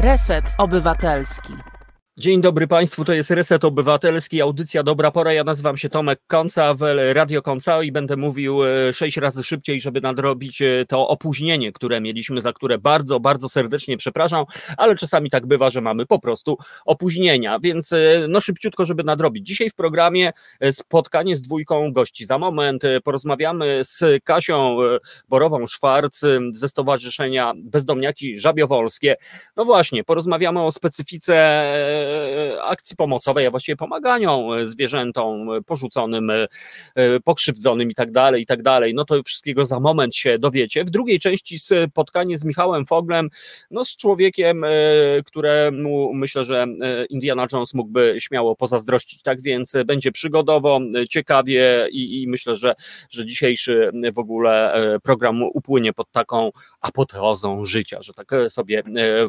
Reset Obywatelski. Dzień dobry Państwu, to jest Reset Obywatelski, audycja Dobra Pora. Ja nazywam się Tomek Konca w Radio Konca i będę mówił e, sześć razy szybciej, żeby nadrobić e, to opóźnienie, które mieliśmy, za które bardzo, bardzo serdecznie przepraszam, ale czasami tak bywa, że mamy po prostu opóźnienia, więc e, no szybciutko, żeby nadrobić. Dzisiaj w programie spotkanie z dwójką gości. Za moment porozmawiamy z Kasią Borową-Szwarc ze Stowarzyszenia Bezdomniaki Żabiowolskie. No właśnie, porozmawiamy o specyfice akcji pomocowej, a właściwie pomaganiom e, zwierzętom e, porzuconym, pokrzywdzonym i tak dalej, i tak dalej. No to wszystkiego za moment się dowiecie. W drugiej części spotkanie z Michałem Foglem, no z człowiekiem, któremu myślę, że Indiana Jones mógłby śmiało pozazdrościć, tak więc będzie przygodowo, ciekawie i, i myślę, że, że dzisiejszy w ogóle program upłynie pod taką apoteozą życia, że tak sobie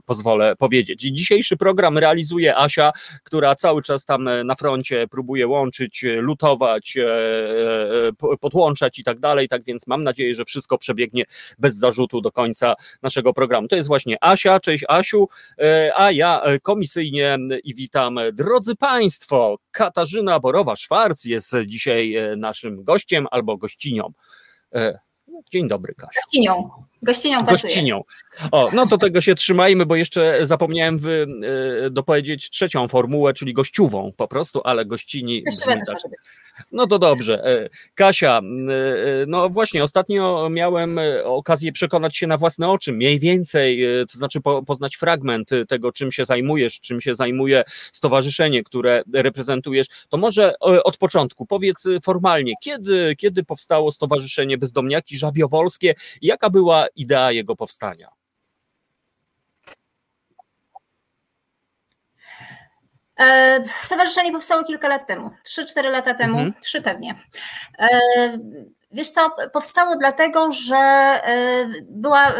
pozwolę powiedzieć. Dzisiejszy program realizuje Asia, która cały czas tam e, na froncie próbuje łączyć, e, lutować, e, podłączać i tak dalej. Tak więc mam nadzieję, że wszystko przebiegnie bez zarzutu do końca naszego programu. To jest właśnie Asia. Cześć Asiu, a ja komisyjnie i witam. Drodzy Państwo, Katarzyna Borowa-Szwarc jest dzisiaj naszym gościem albo gościnią. Dzień dobry, Kasia. Gościnią. Gościnią Gościnią. O, no to tego się trzymajmy, bo jeszcze zapomniałem wy, y, dopowiedzieć trzecią formułę, czyli gościową po prostu, ale gościni tak. No to dobrze. E, Kasia, y, no właśnie, ostatnio miałem okazję przekonać się na własne oczy, mniej więcej, to znaczy po, poznać fragment tego, czym się zajmujesz, czym się zajmuje stowarzyszenie, które reprezentujesz. To może od początku powiedz formalnie, kiedy, kiedy powstało Stowarzyszenie Bezdomniaki Żabiowolskie, jaka była idea jego powstania? E, stowarzyszenie powstało kilka lat temu, 3-4 lata temu, mhm. 3 pewnie. Wiesz co, powstało dlatego, że e, była,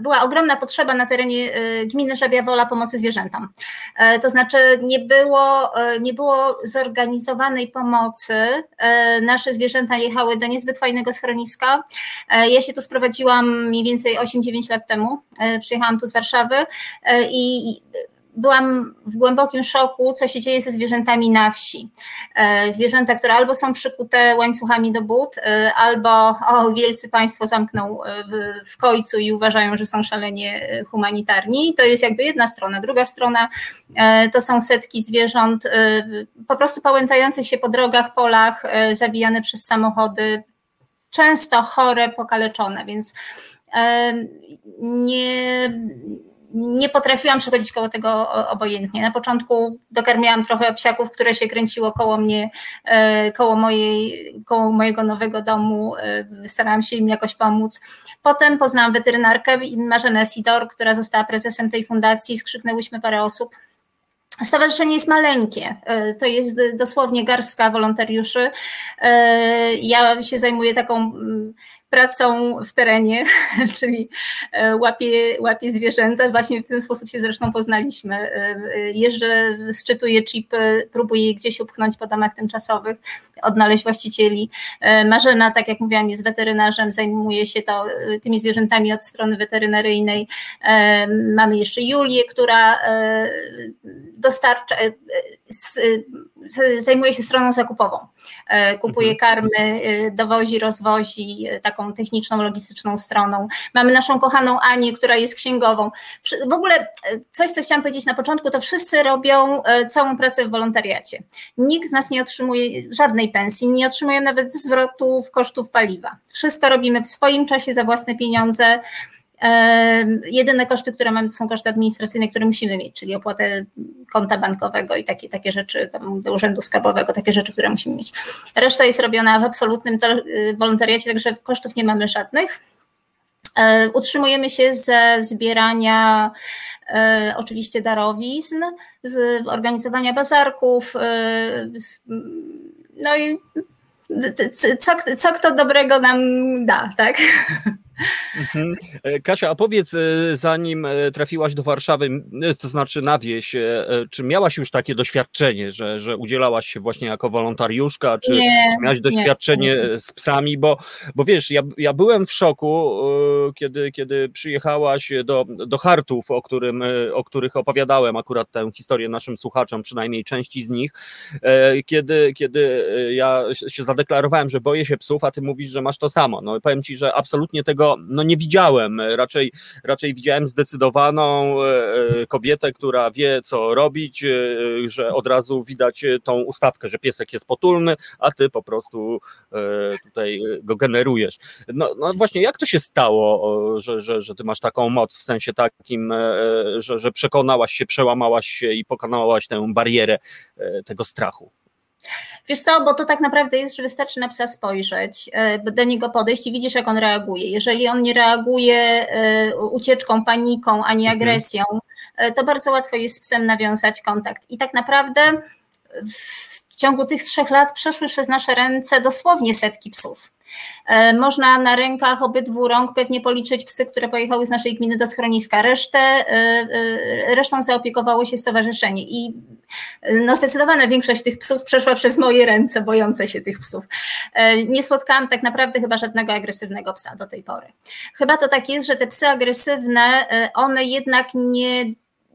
była ogromna potrzeba na terenie e, gminy Żabiawola pomocy zwierzętom. E, to znaczy nie było, nie było zorganizowanej pomocy. Nasze zwierzęta jechały do niezbyt fajnego schroniska. Ja się tu sprowadziłam mniej więcej 8-9 lat temu. Przyjechałam tu z Warszawy i byłam w głębokim szoku, co się dzieje ze zwierzętami na wsi. E, zwierzęta, które albo są przykute łańcuchami do but, e, albo o, wielcy państwo zamkną e, w, w końcu i uważają, że są szalenie humanitarni. To jest jakby jedna strona. Druga strona to są setki zwierząt po prostu pałętających się po drogach, polach, zabijane przez samochody, często chore, pokaleczone, więc nie, nie potrafiłam przechodzić koło tego obojętnie. Na początku dokarmiałam trochę psiaków, które się kręciło koło mnie, e, koło, mojej, koło mojego nowego domu. E, starałam się im jakoś pomóc. Potem poznałam weterynarkę Marzenę Sidor, która została prezesem tej fundacji. Skrzyknęłyśmy parę osób. Stowarzyszenie jest maleńkie, e, to jest dosłownie garstka wolontariuszy. Ja się zajmuję taką mm, pracą w terenie, czyli e, łapię, łapię zwierzęta. Właśnie w ten sposób się zresztą poznaliśmy. E, e, jeżdżę, szczytuję chipy, próbuję je gdzieś upchnąć po domach tymczasowych, odnaleźć właścicieli. Marzena, tak jak mówiłam, jest weterynarzem, zajmuje się to, tymi zwierzętami od strony weterynaryjnej. Mamy jeszcze Julię, która dostarcza, zajmuje się stroną zakupową. Kupuje mhm. karmy, dowozi, rozwozi, tak taką techniczną, logistyczną stroną. Mamy naszą kochaną Anię, która jest księgową. W ogóle e, coś, co chciałam powiedzieć na początku, to wszyscy robią e, całą pracę w wolontariacie. Nikt z nas nie otrzymuje żadnej pensji, nie otrzymuje nawet zwrotów kosztów paliwa. Wszystko robimy w swoim czasie za własne pieniądze. Jedyne koszty, które mamy, to są koszty administracyjne, które musimy mieć, czyli opłatę konta bankowego i takie, takie rzeczy, do urzędu skarbowego, takie rzeczy, które musimy mieć. Reszta jest robiona w absolutnym y, wolontariacie, także kosztów nie mamy żadnych. Utrzymujemy się ze zbierania e, oczywiście darowizn, z organizowania bazarków, e, no i co, co kto dobrego nam da, tak? Mhm. E, Kasia, a powiedz, e, zanim e, trafiłaś do Warszawy, to znaczy na wieś, czy miałaś już takie doświadczenie, że, że udzielałaś się właśnie jako wolontariuszka, czy, nie, czy miałaś doświadczenie nie. z psami, bo, bo wiesz, ja, ja byłem w szoku, kiedy, kiedy przyjechałaś do, do Hartów, o, którym, o których opowiadałem akurat tę historię naszym słuchaczom, przynajmniej części z nich, kiedy, kiedy ja się zadeklarowałem, że boję się psów, a ty mówisz, że masz to samo. No powiem ci, że absolutnie tego no, nie widziałem. Raczej, raczej widziałem zdecydowaną e, e, kobietę, która wie, co robić, e, że od razu widać tą ustawkę, że piesek jest potulny, a ty po prostu tutaj go generujesz. No, no właśnie, jak to się stało, że, że, że ty masz taką moc w sensie takim, że, że przekonałaś się, przełamałaś się i pokonałaś tę barierę tego strachu? Wiesz co, bo to tak naprawdę jest, że wystarczy na psa spojrzeć, e, do niego podejść i widzisz, jak on reaguje. Jeżeli on nie reaguje e, ucieczką, paniką, ani mhm. agresją, mhm. to bardzo łatwo jest z psem nawiązać kontakt. I tak naprawdę w ciągu tych trzech lat przeszły przez nasze ręce dosłownie setki psów. E, można na rękach obydwu rąk pewnie policzyć psy, które pojechały z naszej gminy do schroniska. Resztę, e, e, resztą zaopiekowało się stowarzyszenie i no zdecydowana większość tych psów przeszła przez moje ręce, bojące się tych psów. Nie spotkałam tak naprawdę chyba żadnego agresywnego psa do tej pory. Chyba to tak jest, że te psy agresywne, one jednak nie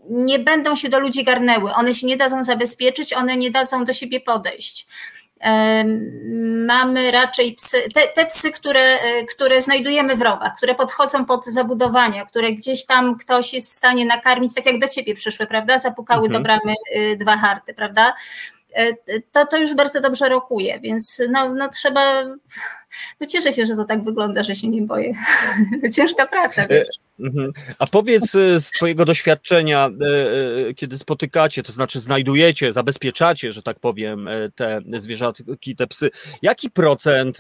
nie będą się do ludzi garnęły, one się nie dadzą zabezpieczyć, one nie dadzą do siebie podejść mamy raczej psy, te, te, psy, które, e, które znajdujemy w rowach, które podchodzą pod zabudowania, które gdzieś tam ktoś jest w stanie nakarmić, tak jak do ciebie przyszły, prawda? Zapukały mhm. do bramy y, dwa harty, prawda? E, to, to już bardzo dobrze rokuje, więc no, no trzeba. No cieszę się, że to tak wygląda, że się nie boję. Ciężka praca. E, wiesz. Mhm. A powiedz e, z Twojego doświadczenia, e, kiedy spotykacie, to znaczy znajdujecie, zabezpieczacie, że tak powiem, te zwierzaki, te psy, jaki procent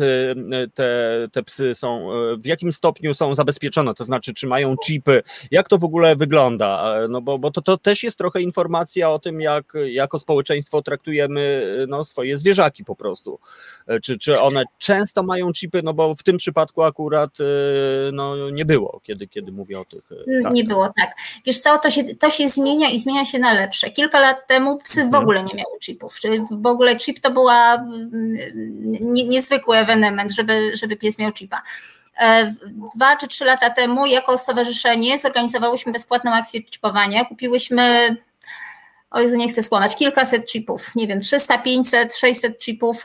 te, te psy są, w jakim stopniu są zabezpieczone, to znaczy, czy mają chipy, jak to w ogóle wygląda? No bo, bo to, to też jest trochę informacja o tym, jak jako społeczeństwo traktujemy no, swoje zwierzaki po prostu. Czy, czy one często mają chipy, no bo w tym przypadku akurat no, nie było, kiedy, kiedy mówię o tych. Tak. Nie było tak. Wiesz co, to się, to się zmienia i zmienia się na lepsze. Kilka lat temu psy w mhm. ogóle nie miały chipów. W ogóle chip to była mm, niezwykły ewenement, żeby, żeby pies miał chipa. E, dwa czy trzy lata temu jako stowarzyszenie zorganizowałyśmy bezpłatną akcję chipowania. Kupiłyśmy o nie chcę skłamać, kilkaset chipów, nie wiem, 300, 500, 600 chipów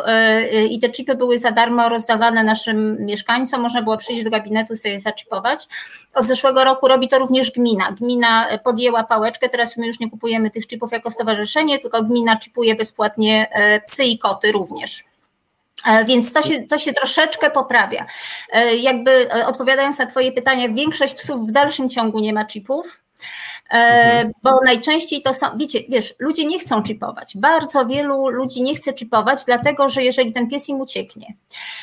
yy, i te chipy były za darmo rozdawane naszym mieszkańcom, można było przyjść do gabinetu sobie je zaczipować. Od zeszłego roku robi to również gmina. Gmina podjęła pałeczkę, teraz my już nie kupujemy tych chipów jako stowarzyszenie, tylko gmina chipuje bezpłatnie psy i koty również. Więc to się, to się troszeczkę poprawia. Jakby odpowiadając na Twoje pytania, większość psów w dalszym ciągu nie ma chipów. E, mhm. Bo najczęściej to są, wiecie, wiesz, ludzie nie chcą chipować. Bardzo wielu ludzi nie chce chipować, dlatego że jeżeli ten pies im ucieknie,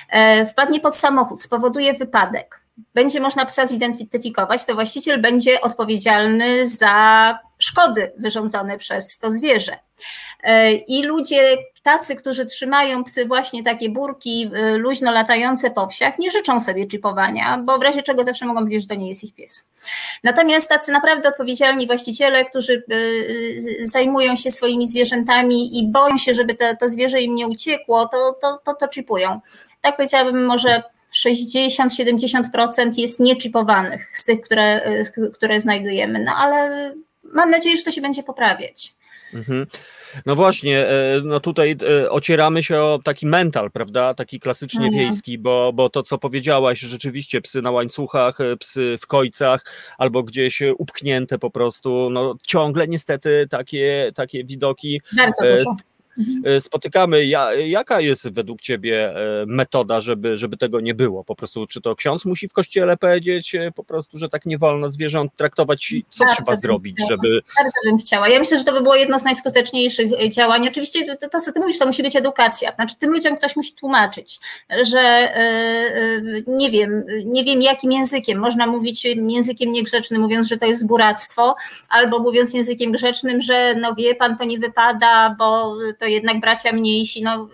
e, wpadnie pod samochód, spowoduje wypadek, będzie można psa zidentyfikować, to właściciel będzie odpowiedzialny za szkody wyrządzone przez to zwierzę. E, I ludzie tacy, którzy trzymają psy właśnie takie burki e, luźno latające po wsiach, nie życzą sobie chipowania, bo w razie czego zawsze mogą powiedzieć, że to nie jest ich pies. Natomiast tacy naprawdę odpowiedzialni właściciele, którzy e, zajmują się swoimi zwierzętami i boją się, żeby to, to zwierzę im nie uciekło, to, to, to, to chipują. Tak powiedziałabym, może 60-70% jest nieczipowanych z tych, które, które znajdujemy, no ale mam nadzieję, że to się będzie poprawiać. Mhm. No właśnie, e, no tutaj e, ocieramy się o taki mental, prawda? Taki klasycznie mhm. wiejski, bo, bo to, co powiedziałaś, rzeczywiście psy na łańcuchach, e, psy w kojcach albo gdzieś upchnięte po prostu, no ciągle niestety takie, takie widoki. Bardzo dużo spotykamy. Ja, jaka jest według Ciebie e, metoda, żeby, żeby tego nie było? Po prostu, czy to ksiądz musi w kościele powiedzieć e, po prostu, że tak nie wolno zwierząt traktować? Co Bardzo trzeba zrobić, chciała. żeby. Bardzo bym chciała. Ja myślę, że to by było jedno z najskuteczniejszych działań. Oczywiście to, to co Ty mówisz, to musi być edukacja. Znaczy, tym ludziom ktoś musi tłumaczyć, że nie wiem, nie wiem jakim językiem. Można mówić językiem niegrzecznym, mówiąc, że to jest zbóractwo, albo mówiąc językiem grzecznym, że no wie pan, to nie wypada, bo to to jednak bracia mniejsi. No,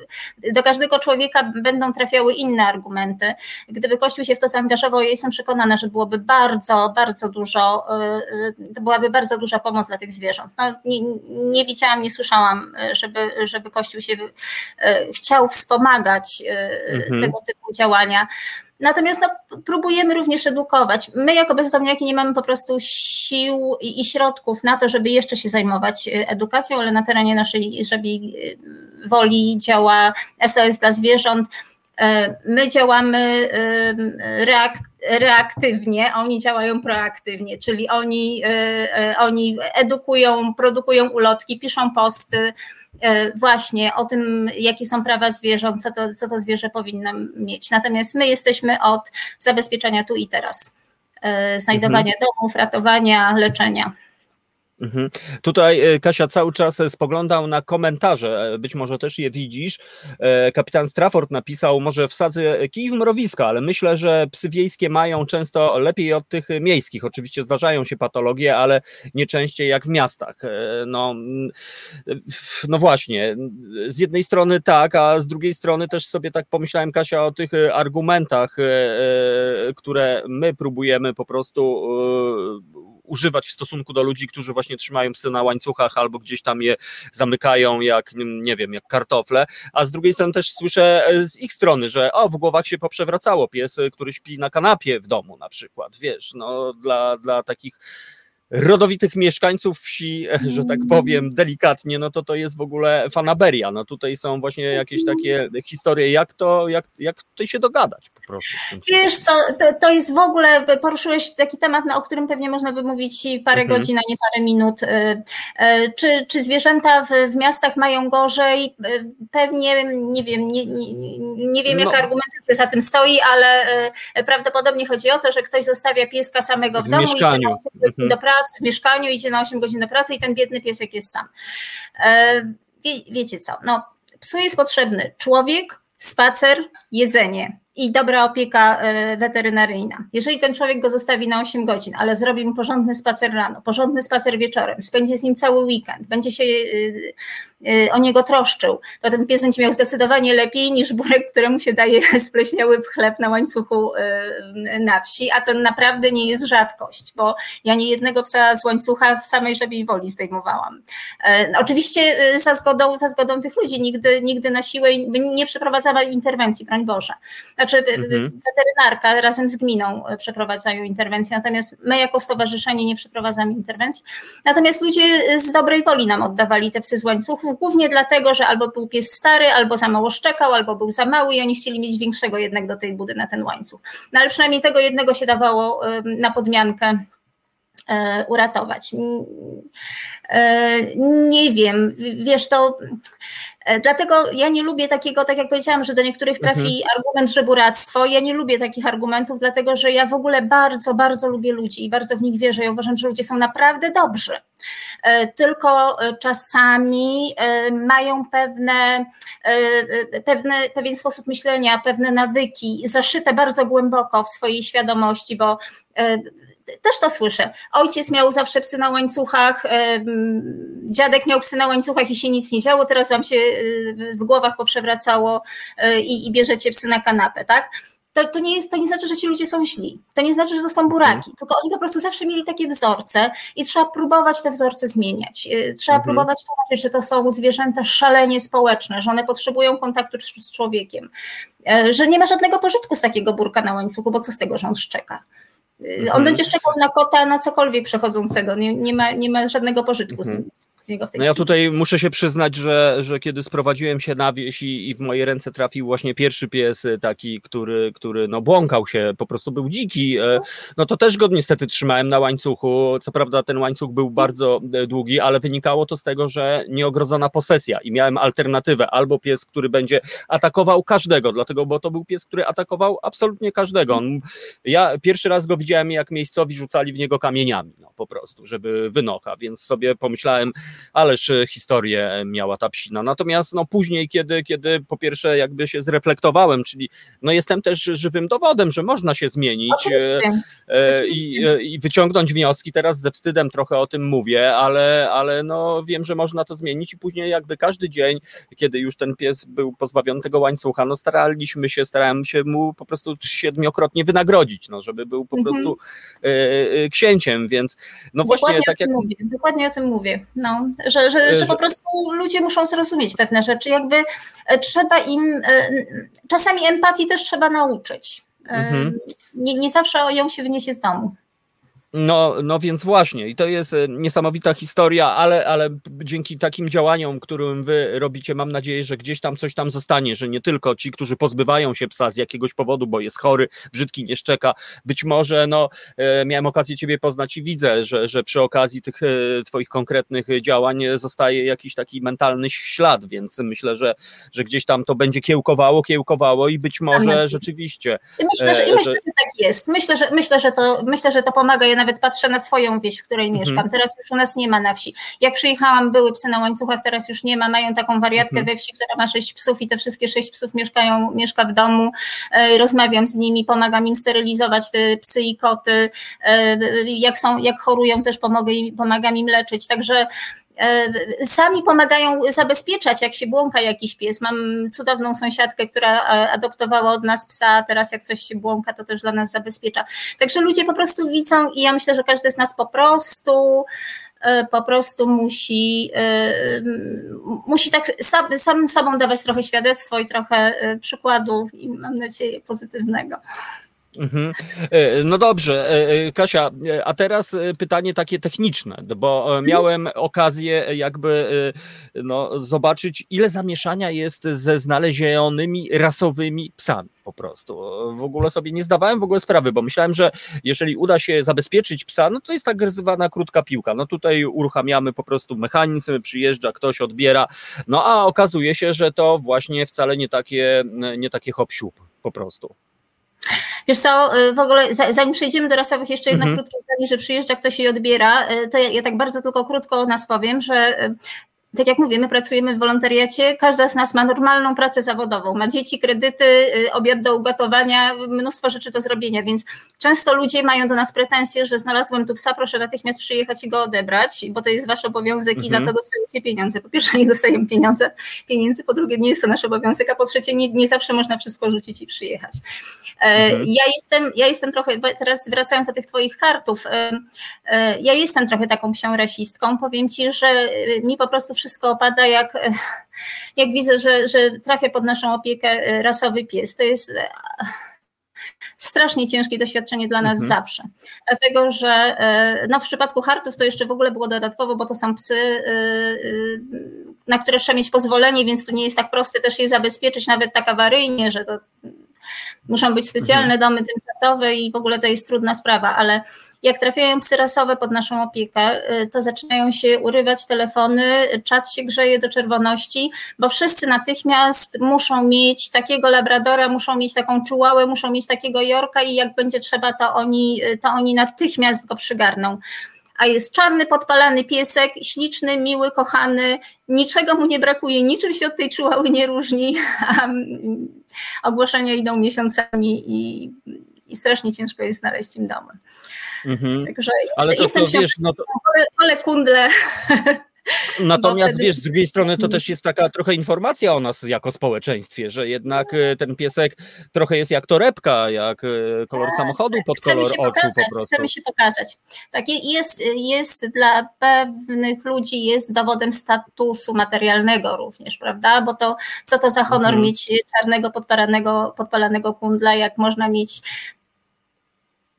do każdego człowieka będą trafiały inne argumenty. Gdyby Kościół się w to zaangażował, ja jestem przekonana, że byłoby bardzo, bardzo dużo, to byłaby bardzo duża pomoc dla tych zwierząt. No, nie, nie widziałam, nie słyszałam, żeby, żeby Kościół się chciał wspomagać mhm. tego typu działania. Natomiast no, próbujemy również edukować. My jako bezdomniaki nie mamy po prostu sił i, i, środków na to, żeby jeszcze się zajmować e, edukacją, ale na terenie naszej żebiej e, woli działa SOS dla zwierząt. E, my działamy reak reaktywnie, oni działają proaktywnie, czyli oni, oni edukują, produkują ulotki, piszą posty, właśnie o tym, jakie są prawa zwierząt, co to, co to zwierzę powinno mieć. Natomiast my jesteśmy od zabezpieczenia tu i teraz, e, znajdowania mhm. domów, ratowania, leczenia. Mhm. Tutaj e, Kasia cały czas spoglądał na komentarze, e, być może też je widzisz. E, kapitan Strafford napisał, może wsadzę kij w mrowiska, ale myślę, że psy wiejskie mają często lepiej od tych miejskich. Oczywiście zdarzają się patologie, ale nie częściej jak w miastach. No, no właśnie, z jednej strony tak, a z drugiej strony też sobie tak pomyślałem, Kasia, o tych argumentach, które my próbujemy po prostu używać w stosunku do ludzi, którzy właśnie trzymają psy na łańcuchach albo gdzieś tam je zamykają jak, nie wiem, jak kartofle, a z drugiej strony też słyszę e, z ich strony, że o, w głowach się poprzewracało. Pies, e, który śpi na kanapie w domu na przykład, wiesz, no dla, dla takich rodowitych mieszkańców wsi, że tak powiem delikatnie, no to to jest w ogóle fanaberia. No tutaj są właśnie jakieś takie historie, jak to, jak, jak tutaj się dogadać po prostu. Wiesz co, to, to jest w ogóle, poruszyłeś taki temat, no, o którym pewnie można by mówić parę mhm. godzin, a nie parę minut. Y, y, czy, czy zwierzęta w, w miastach mają gorzej? Y, pewnie, nie wiem, nie, nie, nie wiem, jaka no. argumentacja za tym stoi, ale prawdopodobnie chodzi o to, że ktoś zostawia pieska samego w, w domu mieszkaniu. i mhm. do pracy pracy, w mieszkaniu, idzie na 8 godzin do pracy i ten biedny piesek jest sam. E, wie, wiecie co, no, psu jest potrzebny. Człowiek, spacer, jedzenie i dobra opieka e, weterynaryjna. Jeżeli ten człowiek go zostawi na 8 godzin, ale zrobi mu porządny spacer rano, porządny spacer wieczorem, spędzi z nim cały weekend, będzie się e, o niego troszczył, to ten pies będzie miał zdecydowanie lepiej niż burek, któremu się daje spleśniały w chleb na łańcuchu na wsi, a to naprawdę nie jest rzadkość, bo ja nie jednego psa z łańcucha w samej żabiej woli zdejmowałam. E, oczywiście za zgodą, za zgodą tych ludzi, nigdy, nigdy na siłę nie przeprowadzała interwencji, broń Boże. Znaczy mhm. weterynarka razem z gminą przeprowadzają interwencję, natomiast my jako stowarzyszenie nie przeprowadzamy interwencji. Natomiast ludzie z dobrej woli nam oddawali te psy z łańcuchów, głównie dlatego, że albo był pies stary, albo za mało szczekał, albo był za mały i oni chcieli mieć większego jednak do tej budy na ten łańcuch. No ale przynajmniej tego jednego się dawało na podmiankę e, uratować. E, nie wiem, wiesz, to E, dlatego ja nie lubię takiego, tak jak powiedziałam, że do niektórych trafi mhm. argument żeburactwo. Ja nie lubię takich argumentów, dlatego że ja w ogóle bardzo, bardzo lubię ludzi i bardzo w nich wierzę. Ja uważam, że ludzie są naprawdę dobrzy. E, tylko e, czasami mają pewne, pewne, pewien sposób myślenia, pewne nawyki zaszyte bardzo głęboko w swojej świadomości, bo też to słyszę. Ojciec miał zawsze psy na łańcuchach, dziadek miał psy na łańcuchach i się nic nie działo, teraz wam się w głowach poprzewracało i, i bierzecie psy na kanapę, tak? To, to, nie jest, to nie znaczy, że ci ludzie są źli. To nie znaczy, że to są buraki, mhm. tylko oni po prostu zawsze mieli takie wzorce i trzeba próbować te wzorce zmieniać. Y, trzeba mhm. próbować tłumaczyć, że to są zwierzęta szalenie społeczne, że one potrzebują kontaktu z człowiekiem, że nie ma żadnego pożytku z takiego burka na łańcuchu, bo co z tego, że on szczeka. On mhm. będzie czekał na kota, na cokolwiek przechodzącego. Nie, nie, ma, nie ma żadnego pożytku mhm. z, z, niego w tej No ja tutaj muszę się przyznać, że, że kiedy sprowadziłem się na wieś i, i w moje ręce trafił właśnie pierwszy pies e, taki, który, który no błąkał się, po prostu był dziki, e, no to też go niestety trzymałem na łańcuchu. Co prawda ten łańcuch był bardzo e, długi, ale wynikało to z tego, że nieogrodzona posesja i miałem alternatywę. Albo pies, który będzie atakował każdego, dlatego, bo to był pies, który atakował absolutnie każdego. On, ja pierwszy raz go widziałem widziałem, jak miejscowi rzucali w niego kamieniami, no po prostu, żeby wynocha, więc sobie pomyślałem, ależ historię miała ta psina. Natomiast no później, kiedy, kiedy po pierwsze jakby się zreflektowałem, czyli no jestem też żywym dowodem, że można się zmienić Oczywiście. i, i wyciągnąć wnioski. Teraz ze wstydem trochę o tym mówię, ale, ale no wiem, że można to zmienić i później jakby każdy dzień, kiedy już ten pies był pozbawiony tego łańcucha, no staraliśmy się, starałem się mu po prostu siedmiokrotnie wynagrodzić, no żeby był po mhm. prostu księciem, więc no właśnie dokładnie tak jak... Mówię, dokładnie o tym mówię, no, że, że, że, że po prostu ludzie muszą zrozumieć pewne rzeczy, jakby trzeba im, czasami empatii też trzeba nauczyć. Mhm. Nie, nie zawsze ją się wyniesie z domu. No, no więc właśnie, i to jest e, niesamowita historia, ale, ale dzięki takim działaniom, którym wy robicie, mam nadzieję, że gdzieś tam coś tam zostanie, że nie tylko ci, którzy pozbywają się psa z jakiegoś powodu, bo jest chory, brzydki, nie szczeka, być może, no, e, miałem okazję ciebie poznać i widzę, że, że przy okazji tych e, twoich konkretnych działań zostaje jakiś taki mentalny ślad, więc myślę, że, że gdzieś tam to będzie kiełkowało, kiełkowało i być może rzeczywiście. Myślę, że, że... myślę, że tak jest. Myślę, że, myślę, że to, myślę, że to pomaga nawet patrzę na swoją wieś, w której mhm. mieszkam. Teraz już u nas nie ma na wsi. Jak przyjechałam, były psy na łańcuchach, teraz już nie ma. Mają taką wariatkę mhm. we wsi, która ma sześć psów i te wszystkie sześć psów mieszkają, mieszka w domu. E, rozmawiam z nimi, pomagam im sterylizować te psy i koty. E, jak są, jak chorują, też pomogę im, pomagam im leczyć. Także sami pomagają zabezpieczać, jak się błąka jakiś pies. Mam cudowną sąsiadkę, która e, adoptowała od nas psa, teraz jak coś się błąka, to też dla nas zabezpiecza. Także ludzie po prostu widzą i ja myślę, że każdy z nas po prostu e, po prostu musi, musi tak sam, sam sobą dawać trochę świadectwo i trochę przykładów i mam nadzieję pozytywnego. Mhm. E, no dobrze, e, e, Kasia, a teraz pytanie takie techniczne, bo mhm. miałem okazję jakby no, zobaczyć, ile zamieszania jest ze znalezionymi rasowymi psami po prostu. W ogóle sobie nie zdawałem w ogóle sprawy, bo myślałem, że jeżeli uda się zabezpieczyć psa, no to jest tak zwana krótka piłka. No tutaj uruchamiamy po prostu mechanizm, przyjeżdża ktoś, odbiera, no a okazuje się, że to właśnie wcale nie takie, nie takie hop po prostu. Wiesz co, y, w ogóle zanim przejdziemy do rasowych, jeszcze jedno mhm. krótkie zdanie, że przyjeżdża ktoś i odbiera, y, to ja, ja, tak bardzo tylko krótko o nas powiem, że y, tak jak mówię, my pracujemy w wolontariacie, każda z nas ma normalną pracę zawodową, ma dzieci, kredyty, y, obiad do ugotowania, mnóstwo rzeczy do zrobienia, więc często ludzie mają do nas pretensje, że znalazłem tu psa, proszę natychmiast przyjechać i go odebrać, bo to jest wasz obowiązek mhm. i za mhm. to dostajecie pieniądze. Po pierwsze nie dostajemy pieniądze, pieniędzy, po drugie nie jest to nasz obowiązek, a po trzecie nie, nie zawsze można wszystko rzucić i przyjechać. E, mhm. Ja jestem, ja jestem trochę, teraz wracając do tych twoich kartów, e, ja jestem trochę taką psią rasistką, powiem ci, że mi po prostu wszystko opada, jak, jak widzę, że, że trafia pod naszą opiekę e, rasowy pies. To jest e, strasznie ciężkie doświadczenie dla nas mhm. zawsze. Dlatego, że e, no, w przypadku hartów to jeszcze w ogóle było dodatkowo, bo to są psy, na które trzeba mieć pozwolenie, więc tu nie jest tak proste też je zabezpieczyć, nawet tak awaryjnie, że to muszą być specjalne mhm. domy tymczasowe i w ogóle to jest trudna sprawa, ale jak trafiają psy rasowe pod naszą opiekę, y, to zaczynają się urywać telefony, czat się grzeje do czerwoności, bo wszyscy natychmiast muszą mieć takiego labradora, muszą mieć taką czułałę, muszą mieć takiego jorka i jak będzie trzeba, to oni, to oni natychmiast go przygarną. A jest czarny, podpalany piesek, śliczny, miły, kochany, niczego mu nie brakuje, niczym się od tej czułały nie różni, a ogłoszenia idą miesiącami i, i strasznie ciężko jest znaleźć im domy. Mhm. Także Ale to, jestem wiesz, no to... ale kundle. Natomiast wtedy... wiesz, z drugiej strony to też jest taka trochę informacja o nas jako społeczeństwie, że jednak e, ten piesek trochę jest jak torebka, jak e, kolor tak, samochodu pod kolor oczu pokazać, po prostu. Chcemy się pokazać. Tak, jest, jest dla pewnych ludzi jest dowodem statusu materialnego również, prawda? Bo to co to za honor mhm. mieć czarnego podpalanego, podpalanego kundla, jak można mieć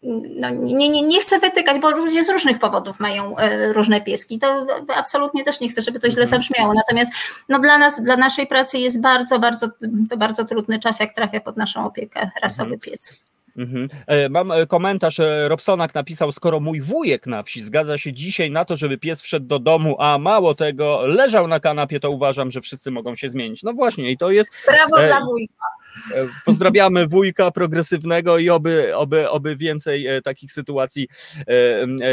no, nie, nie, nie chcę wytykać, bo ludzie z różnych powodów mają e, różne pieski. To absolutnie też nie chcę, żeby to źle mhm. zabrzmiało. Natomiast no, dla nas, dla naszej pracy jest bardzo, bardzo, to bardzo trudny czas, jak trafia pod naszą opiekę rasowy mhm. pies. Mhm. E, mam e, komentarz, Robsonak napisał, skoro mój wujek na wsi zgadza się dzisiaj na to, żeby pies wszedł do domu, a mało tego, leżał na kanapie, to uważam, że wszyscy mogą się zmienić. No właśnie i to jest... Brawo dla wujka. Pozdrawiamy wujka progresywnego i oby, oby, oby więcej takich sytuacji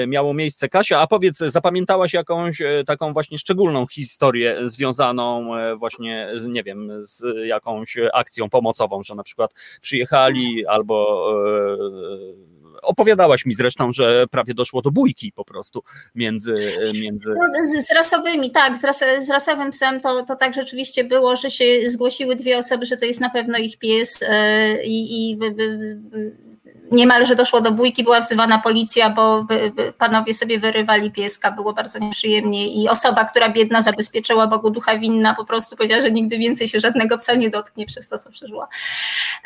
miało miejsce. Kasia, a powiedz, zapamiętałaś jakąś taką właśnie szczególną historię związaną właśnie, z, nie wiem, z jakąś akcją pomocową, że na przykład przyjechali albo opowiadałaś mi zresztą, że prawie doszło do bójki po prostu między... między... No, z, z, rasowymi, tak, z, ras, z rasowym psem to, to tak rzeczywiście było, że się zgłosiły dwie osoby, że to jest na pewno ich pies yy, i, i niemalże doszło do bójki, była wzywana policja, bo panowie sobie wyrywali pieska, było bardzo nieprzyjemnie i osoba, która biedna zabezpieczyła Bogu ducha winna, po prostu powiedziała, że nigdy więcej się żadnego psa nie dotknie przez to, co przeżyła.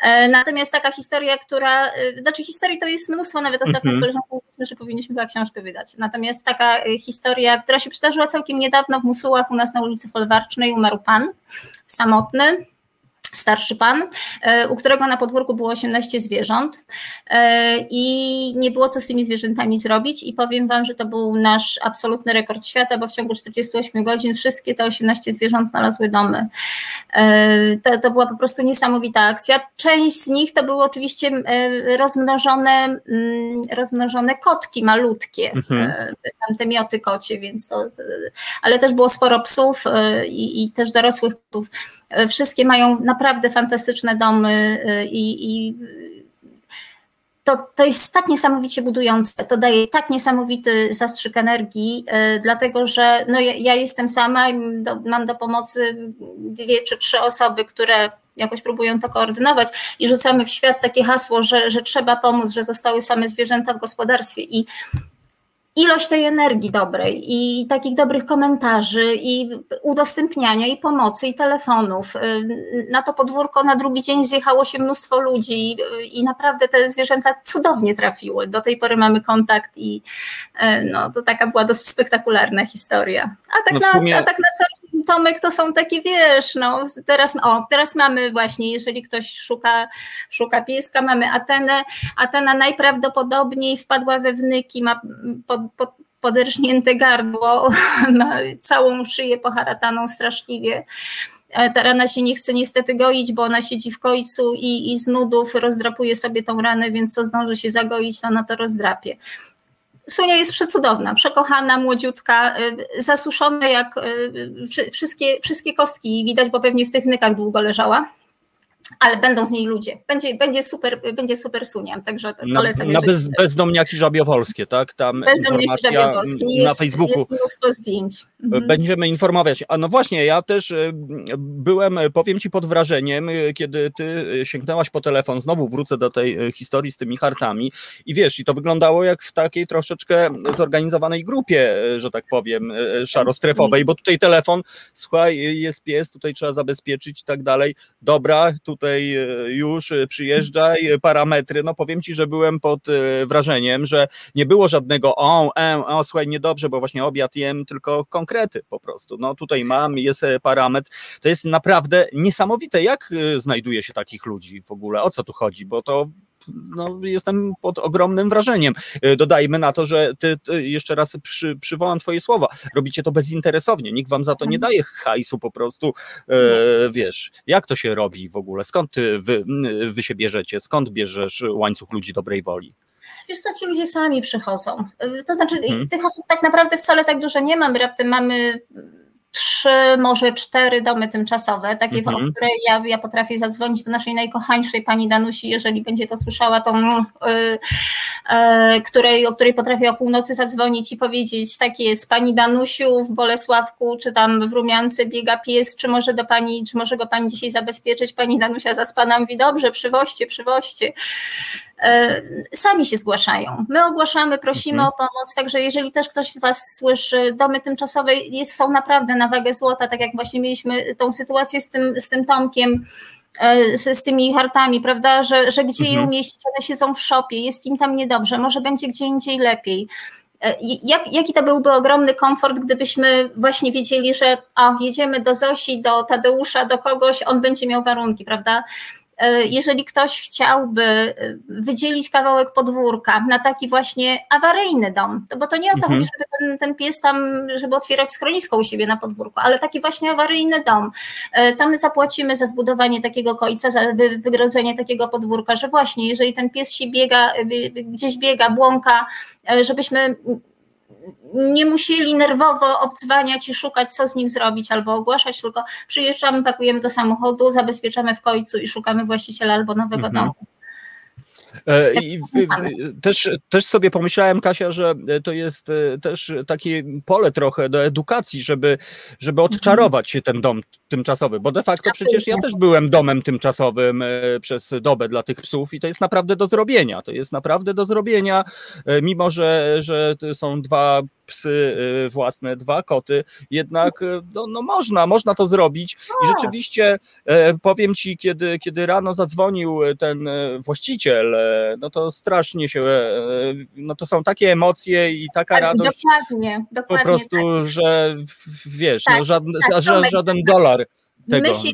E, natomiast taka historia, która, e, znaczy historii to jest mnóstwo, nawet ostatnio -hmm. z koleżanką że powinniśmy chyba książkę wydać. Natomiast taka e, historia, która się przydarzyła całkiem niedawno w Musułach u nas na ulicy Folwarcznej, umarł pan samotny, starszy pan, e, u którego na podwórku było 18 zwierząt e, i nie było co z tymi zwierzętami zrobić i powiem wam, że to był nasz absolutny rekord świata, bo w ciągu 48 godzin wszystkie te 18 zwierząt znalazły domy. E, to, to była po prostu niesamowita akcja. Część z nich to były oczywiście rozmnożone, rozmnożone kotki malutkie, mhm. tam te mioty kocie, więc to, ale też było sporo psów i, i też dorosłych psów. Wszystkie mają naprawdę fantastyczne domy y, i, i to, to jest tak niesamowicie budujące, to daje tak niesamowity zastrzyk energii, y, dlatego że no ja, ja jestem sama i do, mam do pomocy dwie czy trzy osoby, które jakoś próbują to koordynować i rzucamy w świat takie hasło, że, że trzeba pomóc, że zostały same zwierzęta w gospodarstwie. I ilość tej energii dobrej i takich dobrych komentarzy i udostępniania i pomocy i telefonów. Y, na to podwórko na drugi dzień zjechało się mnóstwo ludzi i naprawdę te zwierzęta cudownie trafiły. Do tej pory mamy kontakt i y, no, to taka była dosyć spektakularna historia. A tak, no sumie... na, a tak na co dzień Tomek to są takie, wiesz, no teraz, o, teraz mamy właśnie, jeżeli ktoś szuka, szuka pieska, mamy Atenę. Atena najprawdopodobniej wpadła we wnyki, ma pod pod, poderżnięte gardło, ma całą szyję poharataną straszliwie. E, ta rana się nie chce niestety goić, bo ona siedzi w końcu i, i z nudów rozdrapuje sobie tą ranę, więc co zdąży się zagoić, to ona to rozdrapie. Sunia jest przecudowna, przekochana, młodziutka, e, zasuszona jak e, wszystkie, wszystkie kostki widać, bo pewnie w tych nykach długo leżała ale będą z niej ludzie. Będzie, będzie, super, będzie super suniem, także na, polecam. Na bez, bezdomniaki żabiowolskie, tak? Tam bezdomniaki żabiowolskie. Jest, na Facebooku. Jest mnóstwo zdjęć. Mhm. Będziemy informować. A no właśnie, ja też e, byłem, powiem Ci, pod wrażeniem, e, kiedy Ty sięgnęłaś po telefon, znowu wrócę do tej historii z tymi hartami i wiesz, i to wyglądało jak w takiej troszeczkę zorganizowanej grupie, że tak powiem, szarostrefowej, bo tutaj telefon, słuchaj, jest pies, tutaj trzeba zabezpieczyć i tak dalej. Dobra, tu tutaj e, już e, przyjeżdżaj, e, parametry, no powiem Ci, że byłem pod wrażeniem, że nie było żadnego o, o słuchaj, niedobrze, bo właśnie obiad jem, tylko konkrety po prostu. No tutaj mam, jest parametr. To jest naprawdę niesamowite, jak znajduje się takich ludzi w ogóle, o co tu chodzi, bo to no, jestem pod ogromnym wrażeniem. E, dodajmy na to, że ty, ty jeszcze raz przy, przywołam twoje słowa, robicie to bezinteresownie, nikt wam za to nie daje hajsu po prostu, e, wiesz, jak to się robi w ogóle, skąd wy, wy się bierzecie, skąd bierzesz łańcuch ludzi dobrej woli? Wiesz co, ci ludzie sami przychodzą. E, to znaczy, hmm. tych osób tak naprawdę wcale tak dużo nie mamy, raptem mamy trzy, może cztery domy tymczasowe, takie, mm -hmm. o mhm. które ja, ja potrafię zadzwonić do naszej najkochańszej pani Danusi, jeżeli będzie to słyszała, to yy, yy, której, o której potrafię o północy zadzwonić i powiedzieć, tak jest, pani Danusiu w Bolesławku, czy tam w Rumiance biega pies, czy może do pani, czy może go pani dzisiaj zabezpieczyć, pani Danusia zaspana mówi, dobrze, przywoźcie, przywoźcie. E, sami się zgłaszają. My ogłaszamy, prosimy mhm. o pomoc, także jeżeli też ktoś z Was słyszy, domy tymczasowe jest, są naprawdę na wagę złota, tak jak właśnie mieliśmy tą sytuację z tym, z tym Tomkiem, e, z, z, tymi hartami, prawda, że, że gdzie mhm. je umieścić, one siedzą w szopie, jest im tam niedobrze, może będzie gdzie indziej lepiej. E, jak, jaki to byłby ogromny komfort, gdybyśmy właśnie wiedzieli, że o, jedziemy do Zosi, do Tadeusza, do kogoś, on będzie miał warunki, prawda? Jeżeli ktoś chciałby wydzielić kawałek podwórka na taki właśnie awaryjny dom, to bo to nie o to mhm. chodzi, żeby ten, ten pies tam, żeby otwierać schronisko u siebie na podwórku, ale taki właśnie awaryjny dom, to my zapłacimy za zbudowanie takiego końca, za wygrodzenie takiego podwórka, że właśnie jeżeli ten pies się biega, gdzieś biega, błąka, żebyśmy nie musieli nerwowo obdzwaniać i szukać, co z nim zrobić albo ogłaszać, tylko przyjeżdżamy, pakujemy do samochodu, zabezpieczamy w końcu i szukamy właściciela albo nowego mhm. domu. E, I też, też sobie pomyślałem, Kasia, że to jest e, też takie pole trochę do edukacji, żeby, żeby mhm. odczarować się ten dom tymczasowy, bo de facto przecież ja też byłem domem tymczasowym e, przez dobę dla tych psów i to jest naprawdę do zrobienia. To jest naprawdę do zrobienia, mimo że, że są dwa psy y, własne, dwa koty, jednak y, no, no można, można to zrobić i tak. rzeczywiście e, powiem Ci, kiedy, kiedy rano zadzwonił ten e, właściciel, e, no to strasznie się, no to są takie emocje i taka tak, radość dokładnie, dokładnie po prostu, tak. że wiesz, tak, no żaden, tak, żaden dolar tego. My się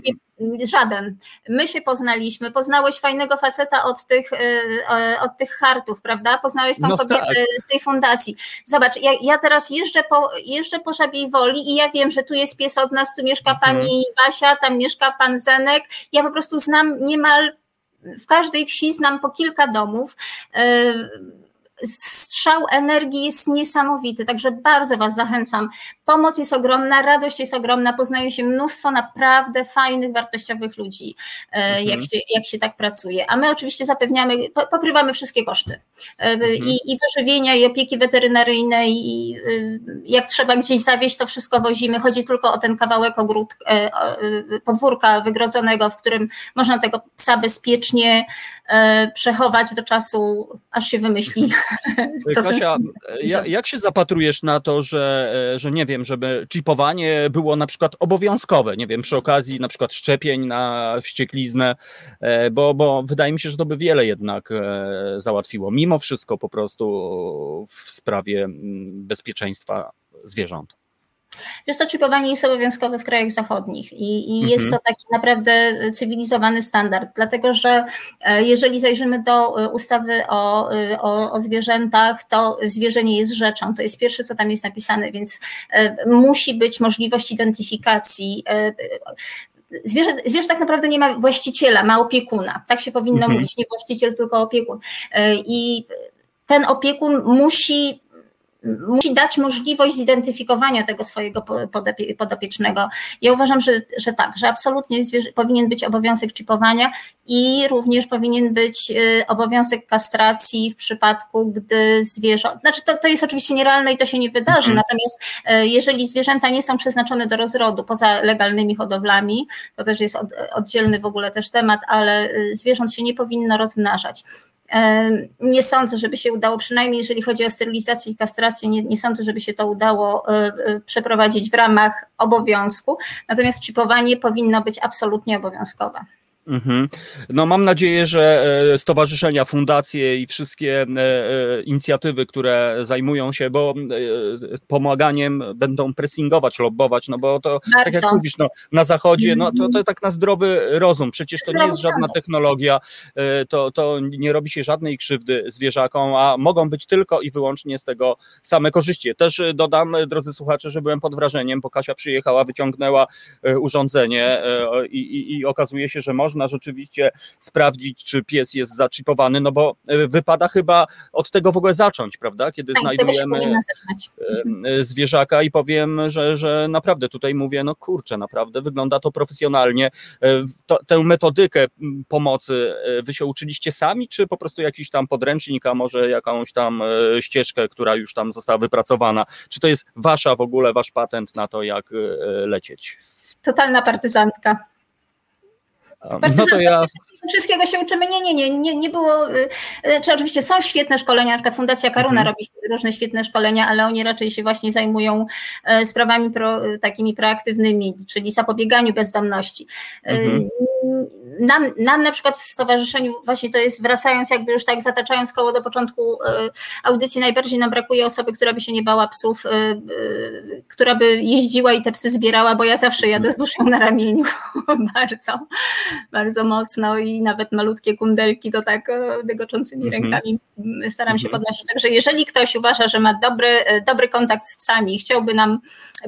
żaden. My się poznaliśmy, poznałeś fajnego faceta od tych, y, y, od tych hartów, prawda? Poznałeś tą no kobietę tak. z tej fundacji. Zobacz, ja, ja teraz jeżdżę po, jeżdżę po Żabiej Woli i ja wiem, że tu jest pies od nas, tu mieszka mhm. pani Basia, tam mieszka pan Zenek. Ja po prostu znam niemal w każdej wsi znam po kilka domów. Y, strzał energii jest niesamowity, także bardzo Was zachęcam. Pomoc jest ogromna, radość jest ogromna, poznaje się mnóstwo naprawdę fajnych, wartościowych ludzi, e, mhm. jak, się, jak się tak pracuje. A my oczywiście zapewniamy, pokrywamy wszystkie koszty e, mhm. i, i wyżywienia, i opieki weterynaryjnej, i e, jak trzeba gdzieś zawieźć, to wszystko wozimy. Chodzi tylko o ten kawałek ogród, podwórka wygrodzonego, w którym można tego psa bezpiecznie przechować do czasu, aż się wymyśli Co Kasia, ja, jak się zapatrujesz na to, że, e, że nie wiem, żeby chipowanie było na przykład obowiązkowe, nie wiem, przy okazji na przykład szczepień na wściekliznę, e, bo, bo wydaje mi się, że to by wiele jednak e, załatwiło, mimo wszystko po prostu w sprawie bezpieczeństwa zwierząt. Wiesz co, czipowanie jest obowiązkowe w krajach zachodnich i, i mhm. jest to taki naprawdę cywilizowany standard, dlatego że e, jeżeli zajrzymy do e, ustawy o, e, o, o zwierzętach, to zwierzę nie jest rzeczą, to jest pierwsze, co tam jest napisane, więc musi być możliwość identyfikacji Zwierzę, zwierzę tak naprawdę nie ma właściciela, ma opiekuna. Tak się powinno mhm. mówić, nie właściciel, tylko opiekun. I ten opiekun musi musi dać możliwość zidentyfikowania tego swojego podopiecznego. Ja uważam, że, że tak, że absolutnie powinien być obowiązek chipowania i również powinien być y, obowiązek kastracji w przypadku, gdy zwierzę, znaczy to, to jest oczywiście nierealne i to się nie wydarzy, mhm. natomiast y, jeżeli zwierzęta nie są przeznaczone do rozrodu poza legalnymi hodowlami, to też jest oddzielny w ogóle też temat, ale y, zwierząt się nie powinno rozmnażać. Nie sądzę, żeby się udało, przynajmniej jeżeli chodzi o sterylizację i kastrację, nie, nie sądzę, żeby się to udało e, e, przeprowadzić w ramach obowiązku, natomiast chipowanie powinno być absolutnie obowiązkowe. Mhm. No mam nadzieję, że e, stowarzyszenia, fundacje i wszystkie e, e, inicjatywy, które zajmują się bo pomaganiem, będą pressingować, lobbować, no bo to Bardzo. tak jak mówisz, no, na zachodzie, no to, to tak na zdrowy rozum, przecież to nie jest żadna technologia, to, to nie robi się żadnej krzywdy zwierzakom, a mogą być tylko i wyłącznie z tego same korzyści. Też dodam, drodzy słuchacze, że byłem pod wrażeniem, bo Kasia przyjechała, wyciągnęła urządzenie i, i, i okazuje się, że można można rzeczywiście sprawdzić, czy pies jest zaczipowany, no bo e, wypada chyba od tego w ogóle zacząć, prawda? Kiedy tak, znajdujemy e, e, zwierzaka i powiem, że, że naprawdę tutaj mówię, no kurczę, naprawdę wygląda to profesjonalnie. To, tę metodykę pomocy wy się uczyliście sami, czy po prostu jakiś tam podręcznik, a może jakąś tam ścieżkę, która już tam została wypracowana? Czy to jest wasza w ogóle, wasz patent na to, jak lecieć? Totalna partyzantka. No to ja... Wszystkiego się uczymy. Nie, nie, nie, nie, nie było. Y, y, czy oczywiście są świetne szkolenia, na przykład Fundacja Karuna mhm. robi różne świetne szkolenia, ale oni raczej się właśnie zajmują e, sprawami pro, takimi proaktywnymi, czyli zapobieganiu bezdomności. Mhm. Nam, nam na przykład w stowarzyszeniu, właśnie to jest wracając jakby już tak zataczając koło do początku audycji, najbardziej nam brakuje osoby, która by się nie bała psów, która by jeździła i te psy zbierała, bo ja zawsze jadę z duszą na ramieniu bardzo, bardzo mocno i nawet malutkie kundelki to tak dygoczącymi mhm. rękami staram się mhm. podnosić. Także jeżeli ktoś uważa, że ma dobry, dobry kontakt z psami i chciałby nam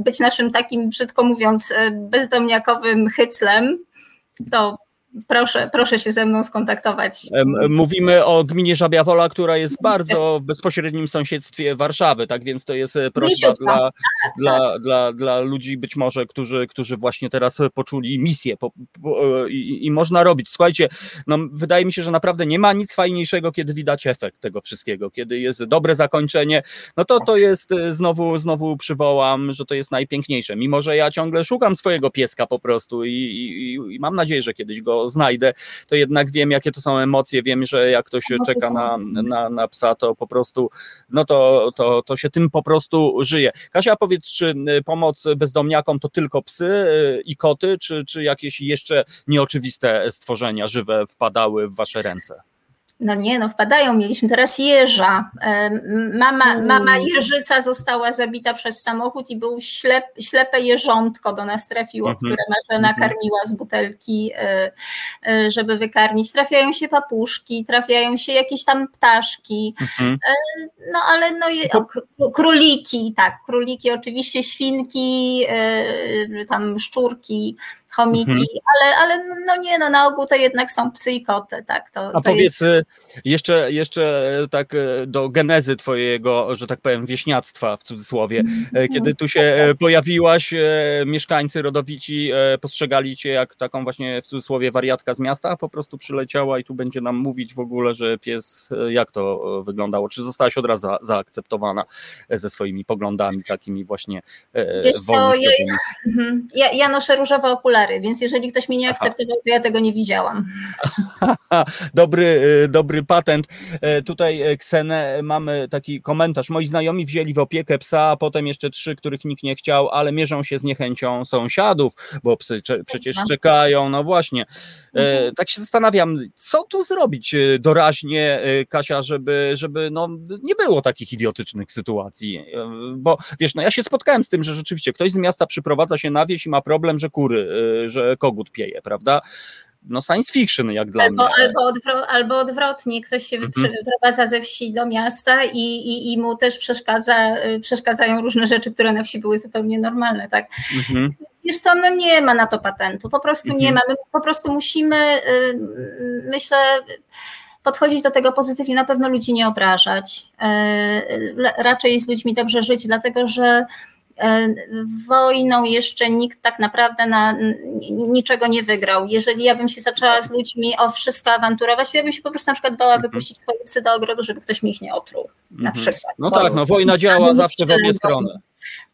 być naszym takim, brzydko mówiąc, bezdomniakowym hyclem, to proszę, proszę się ze mną skontaktować. Mówimy o gminie Żabia która jest bardzo w bezpośrednim sąsiedztwie Warszawy, tak więc to jest e, prośba dla, tak, dla, tak. Dla, dla ludzi być może, którzy, którzy właśnie teraz poczuli misję po, po, i, i, można robić. Słuchajcie, no, wydaje mi się, że naprawdę nie ma nic fajniejszego, kiedy widać efekt tego wszystkiego, kiedy jest dobre zakończenie, no to to jest e, znowu, znowu przywołam, że to jest najpiękniejsze, mimo że ja ciągle szukam swojego pieska po prostu i, i, i mam nadzieję, że kiedyś go znajdę, to jednak wiem, jakie to są emocje, wiem, że jak ktoś czeka na, na, na psa, to po prostu, no to, to, to się tym po prostu żyje. Kasia, powiedz, czy y, pomoc bezdomniakom to tylko psy y, i koty, czy, czy jakieś jeszcze nieoczywiste stworzenia żywe wpadały w wasze ręce? No nie, no wpadają. Mieliśmy teraz jeża. Mama, mm. mama jeżyca została zabita przez samochód i był ślep, ślepe jeżątko do nas trafiło, -hmm. które Marzena -hmm. karmiła z butelki, e, e, żeby wykarmić. Trafiają się papuszki, trafiają się jakieś tam ptaszki, -hmm. no ale no, króliki, tak, króliki oczywiście, świnki, tam szczurki, chomiki, mhm. ale, ale no nie, no na ogół to jednak są psy i koty, tak. To, A to powiedz jest... Y, jeszcze, jeszcze y, tak y, do genezy twojego, że tak powiem, wieśniactwa w cudzysłowie. Mhm. Kiedy tu się pojawiłaś, mieszkańcy rodowici postrzegali cię jak taką właśnie w cudzysłowie wariatka z miasta, po prostu przyleciała i tu będzie nam mówić w ogóle, że pies, jak to wyglądało? Czy zostałaś od razu zaakceptowana ze swoimi poglądami takimi właśnie Wiesz co, ja, mhm. ja, ja noszę różowe okulary więc jeżeli ktoś mnie nie akceptował, to ja tego nie widziałam. dobry, y, dobry patent. E, tutaj e, Ksenę mamy taki komentarz. Moi znajomi wzięli w opiekę psa, a potem jeszcze trzy, których nikt nie chciał, ale mierzą się z niechęcią sąsiadów, bo psy przecież czekają. No właśnie. E, mhm. Tak się zastanawiam, co tu zrobić doraźnie, Kasia, żeby, żeby no, nie było takich idiotycznych sytuacji. Bo wiesz, no ja się spotkałem z tym, że rzeczywiście ktoś z miasta przyprowadza się na wieś i ma problem, że kury że kogut pieje, prawda? no science fiction jak dla albo, mnie. Albo, odwro albo odwrotnie, ktoś się mhm. wyprowadza ze wsi do miasta i, i, i mu też przeszkadza, przeszkadzają różne rzeczy, które na wsi były zupełnie normalne, tak? Mhm. Wiesz co, no nie ma na to patentu, po prostu mhm. nie ma, my po prostu musimy, y, myślę, podchodzić do tego pozytywnie, na pewno ludzi nie obrażać, y, raczej z ludźmi dobrze żyć, dlatego że wojną jeszcze nikt tak naprawdę na niczego nie wygrał. Jeżeli ja bym się zaczęła z ludźmi o wszystko awanturować, ja bym się po prostu na przykład bała mhm. wypuścić swoje psy do ogrodu, żeby ktoś mi ich nie otruł. Na mhm. przykład. No tak, no wojna działa zawsze w obie strony.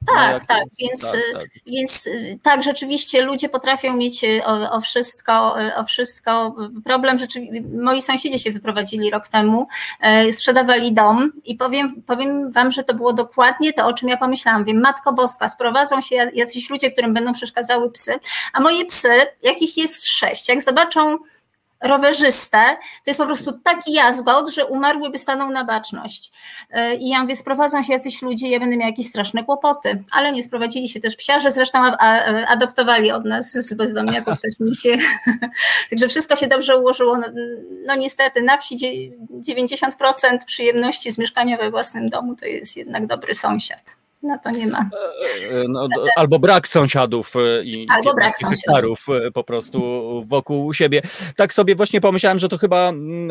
Tak, no, tak, więc tak, tak. więc y, tak, rzeczywiście ludzie potrafią mieć y, o, o, wszystko, y, o wszystko problem. Rzeczywiście, moi sąsiedzi się wyprowadzili rok temu, sprzedawali dom i powiem, powiem wam, że to było dokładnie to, o czym ja pomyślałam. Wiem, Matko Boska, sprowadzą się jacyś ludzie, którym będą przeszkadzały psy, a moje psy, jakich jest sześć, jak zobaczą rowerzystę, to jest po prostu taki jazgot, że umarłyby staną na baczność. E, I ja mówię, sprowadzą się jacyś ludzie, ja będę miała jakieś straszne kłopoty, ale nie sprowadzili się też psiarze, zresztą adoptowali od nas z bezdomniaków też mi się, także wszystko się dobrze ułożyło. No, no niestety na wsi 90% przyjemności z mieszkania we własnym domu to jest jednak dobry sąsiad no to nie ma. E, e, no, albo brak sąsiadów e, i albo brak sąsiadów po prostu wokół siebie. Tak sobie właśnie pomyślałem, że to chyba mm,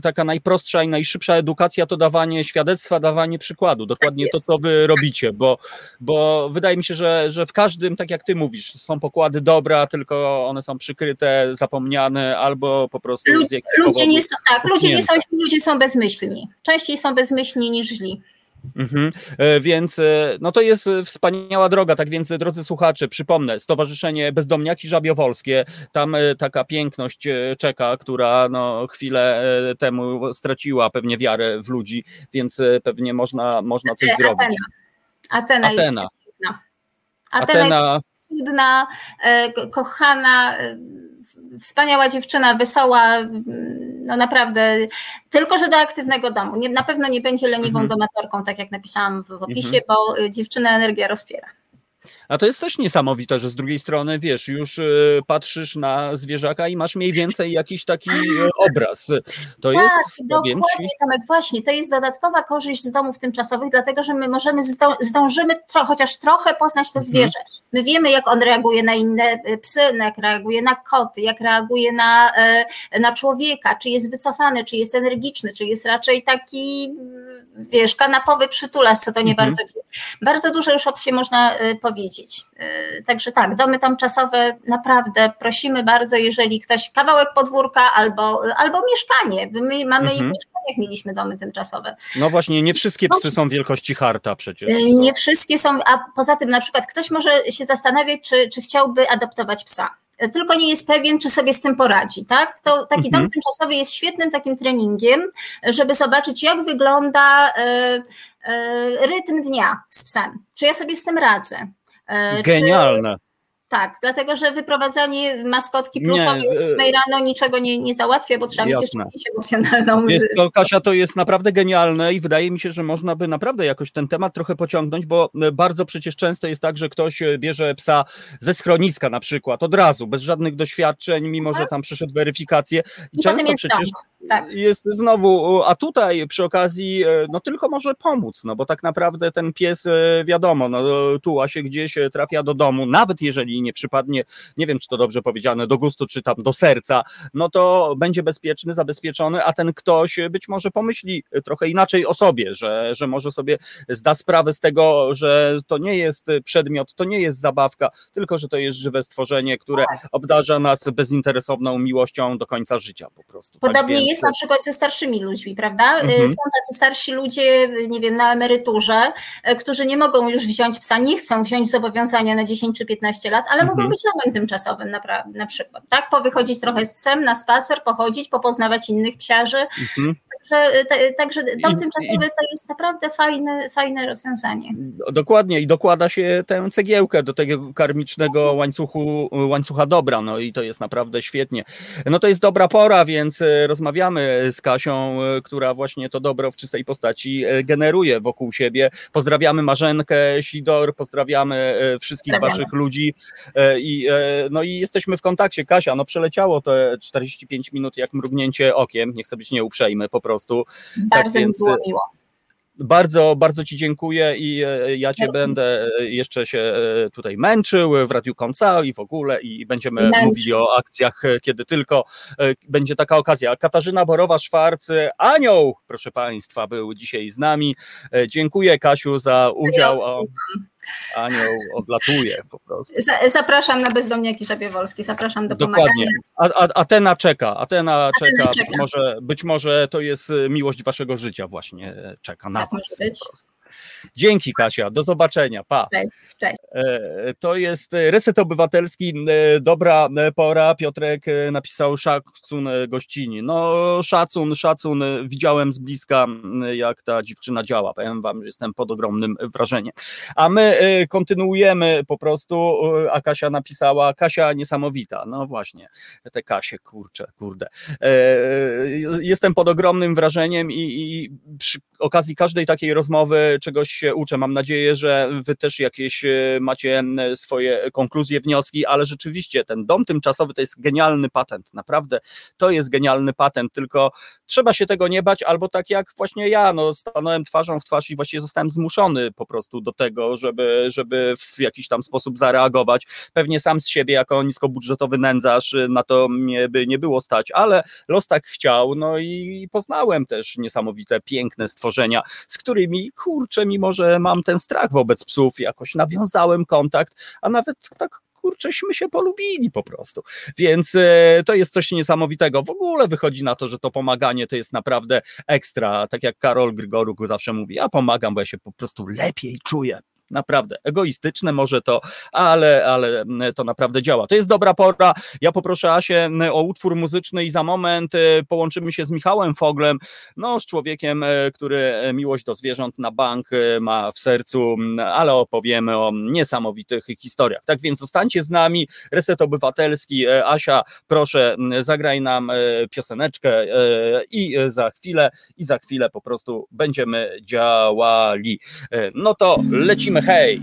taka najprostsza i najszybsza edukacja to dawanie świadectwa, dawanie przykładu. Dokładnie tak to, co wy robicie, bo, bo wydaje mi się, że, że w każdym, tak jak ty mówisz, są pokłady dobra, tylko one są przykryte, zapomniane albo po prostu Lud, z ludzie nie są, Tak, ludzie nie są, ludzie są bezmyślni. Częściej są bezmyślni niż źli. Mhm. E, więc e, no to jest wspaniała droga, tak więc drodzy słuchacze, przypomnę, Stowarzyszenie Bezdomniaki Żabiowolskie, tam e, taka piękność czeka, która no chwilę temu straciła pewnie wiarę w ludzi, więc pewnie można, można coś Atena. zrobić. Atena, Atena. jest Atena, Atena... cudna, kochana, wspaniała dziewczyna, wesoła, no naprawdę, tylko że do aktywnego domu. Nie, na pewno nie będzie leniwą mhm. donatorką, tak jak napisałam w opisie, mhm. bo dziewczyna energia rozpiera. A to jest też niesamowite, że z drugiej strony, wiesz, już y, patrzysz na zwierzaka i masz mniej więcej jakiś taki y, obraz. To tak, jest, dokładnie, ci... Tomek, właśnie, to jest dodatkowa korzyść z domów tymczasowych, dlatego, że my możemy, zdążymy tro, chociaż trochę poznać to mhm. zwierzę. My wiemy, jak on reaguje na inne y, psy, jak reaguje na koty, jak reaguje na, na człowieka, czy jest wycofany, czy jest energiczny, czy jest raczej taki, wiesz, kanapowy przytulas, co to nie mhm. bardzo Bardzo dużo już o psie można powiedzieć. Y, także tak, domy tam czasowe naprawdę prosimy bardzo, jeżeli ktoś kawałek podwórka albo, albo mieszkanie. My mamy mhm. i w mieszkaniach mieliśmy domy tymczasowe. No właśnie, nie wszystkie psy są wielkości harta przecież. Y, nie wszystkie są, a poza tym na przykład ktoś może się zastanawiać, czy, czy chciałby adoptować psa tylko nie jest pewien, czy sobie z tym poradzi, tak? To taki dom mhm. tymczasowy jest świetnym takim treningiem, żeby zobaczyć, jak wygląda y, y, rytm dnia z psem. Czy ja sobie z tym radzę? E, Genialne. Czy, tak, dlatego że wyprowadzanie maskotki pluszowej nie, rano niczego nie, nie załatwia, bo trzeba jasne. mieć jeszcze emocjonalną. Kasia, to jest naprawdę genialne i wydaje mi się, że można by naprawdę jakoś ten temat trochę pociągnąć, bo e, bardzo przecież często jest tak, że ktoś e, bierze psa ze schroniska na przykład, od razu, bez żadnych doświadczeń, mimo że tak. tam przeszedł weryfikację. I, I często przecież tak. jest znowu, a tutaj przy okazji, no tylko może pomóc, no bo tak naprawdę ten pies, wiadomo, no tuła się gdzieś, trafia do domu, nawet jeżeli nie przypadnie, nie wiem czy to dobrze powiedziane, do gustu czy tam do serca, no to będzie bezpieczny, zabezpieczony, a ten ktoś być może pomyśli trochę inaczej o sobie, że, że może sobie zda sprawę z tego, że to nie jest przedmiot, to nie jest zabawka, tylko że to jest żywe stworzenie, które tak. obdarza nas bezinteresowną miłością do końca życia po prostu. Tak Podobnie tak więc... jest na przykład ze starszymi ludźmi, prawda? Mhm. Są tacy starsi ludzie, nie wiem, na emeryturze, którzy nie mogą już wziąć psa, nie chcą wziąć zobowiązania na 10 czy 15 lat, ale mogą mhm. być domem tymczasowym na, na przykład, tak? Powychodzić trochę z psem na spacer, pochodzić, popoznawać innych psiarzy. Mhm. Także, te, także dom tymczasowy to jest naprawdę fajne, fajne rozwiązanie. Dokładnie i dokłada się tę cegiełkę do tego karmicznego łańcuchu, łańcucha dobra, no i to jest naprawdę świetnie. No to jest dobra pora, więc e, rozmawiamy z Kasią, e, która właśnie to dobro w czystej postaci e, generuje wokół siebie. Pozdrawiamy Marzenkę Sidor, pozdrawiamy wszystkich waszych ludzi i, no i jesteśmy w kontakcie. Kasia, no przeleciało te 45 minut jak mrugnięcie okiem, nie chcę być nieuprzejmy po prostu prostu. Tak Bardzo tak więc, mi było miło. Bardzo, bardzo Ci dziękuję i e, ja Cię będę e, jeszcze się e, tutaj męczył w Radiu Konca i w ogóle i będziemy Męczy. mówili o akcjach, kiedy tylko będzie taka okazja. Katarzyna Borowa-Szwarc, Anioł, proszę Państwa, był dzisiaj z nami. Dziękuję Kasiu za udział. Anioł odlatuje po prostu. Zapraszam na bezdomniaki Żabiewolski, zapraszam do Dokładnie. pomagania. A, a, Atena czeka, Atena, Atena czeka, czeka. Być, może, być może to jest miłość waszego życia właśnie czeka na tak was. Dzięki Kasia, do zobaczenia, pa. Cześć, cześć. E, to jest Reset Obywatelski, e, dobra pora, Piotrek e, napisał szacun gościni. No szacun, szacun, widziałem z bliska jak ta dziewczyna działa, powiem wam, jestem pod ogromnym wrażeniem. A my kontynuujemy po prostu, a Kasia napisała, Kasia niesamowita, no właśnie, te Kasie, kurcze, kurde. Jestem pod ogromnym wrażeniem i, i przy okazji każdej takiej rozmowy czegoś się uczę. Mam nadzieję, że wy też jakieś e, macie swoje konkluzje, wnioski, ale rzeczywiście ten dom tymczasowy to jest genialny patent. Naprawdę to jest genialny patent, tylko trzeba się tego nie bać, albo tak jak właśnie ja, no stanąłem twarzą w twarz i właściwie zostałem zmuszony po prostu do tego, żeby, żeby w jakiś tam sposób zareagować. Pewnie sam z siebie jako niskobudżetowy nędzarz na to mnie by nie było stać, ale los tak chciał, no i poznałem też niesamowite, piękne stworzenia, z którymi, kurczę, mimo że mam ten strach wobec psów, jakoś nawiązałem kontakt, a nawet tak kurcześmy się polubili po prostu. Więc e, to jest coś niesamowitego. W ogóle wychodzi na to, że to pomaganie to jest naprawdę ekstra. Tak jak Karol Grygoruk zawsze mówi, ja pomagam, bo ja się po prostu lepiej czuję. Naprawdę egoistyczne może to, ale, ale to naprawdę działa. To jest dobra pora. Ja poproszę Asię o utwór muzyczny i za moment połączymy się z Michałem Foglem, no z człowiekiem, który miłość do zwierząt na bank ma w sercu, ale opowiemy o niesamowitych historiach. Tak więc zostańcie z nami. Reset Obywatelski. Asia, proszę, zagraj nam pioseneczkę i za chwilę, i za chwilę po prostu będziemy działali. No to lecimy, hej!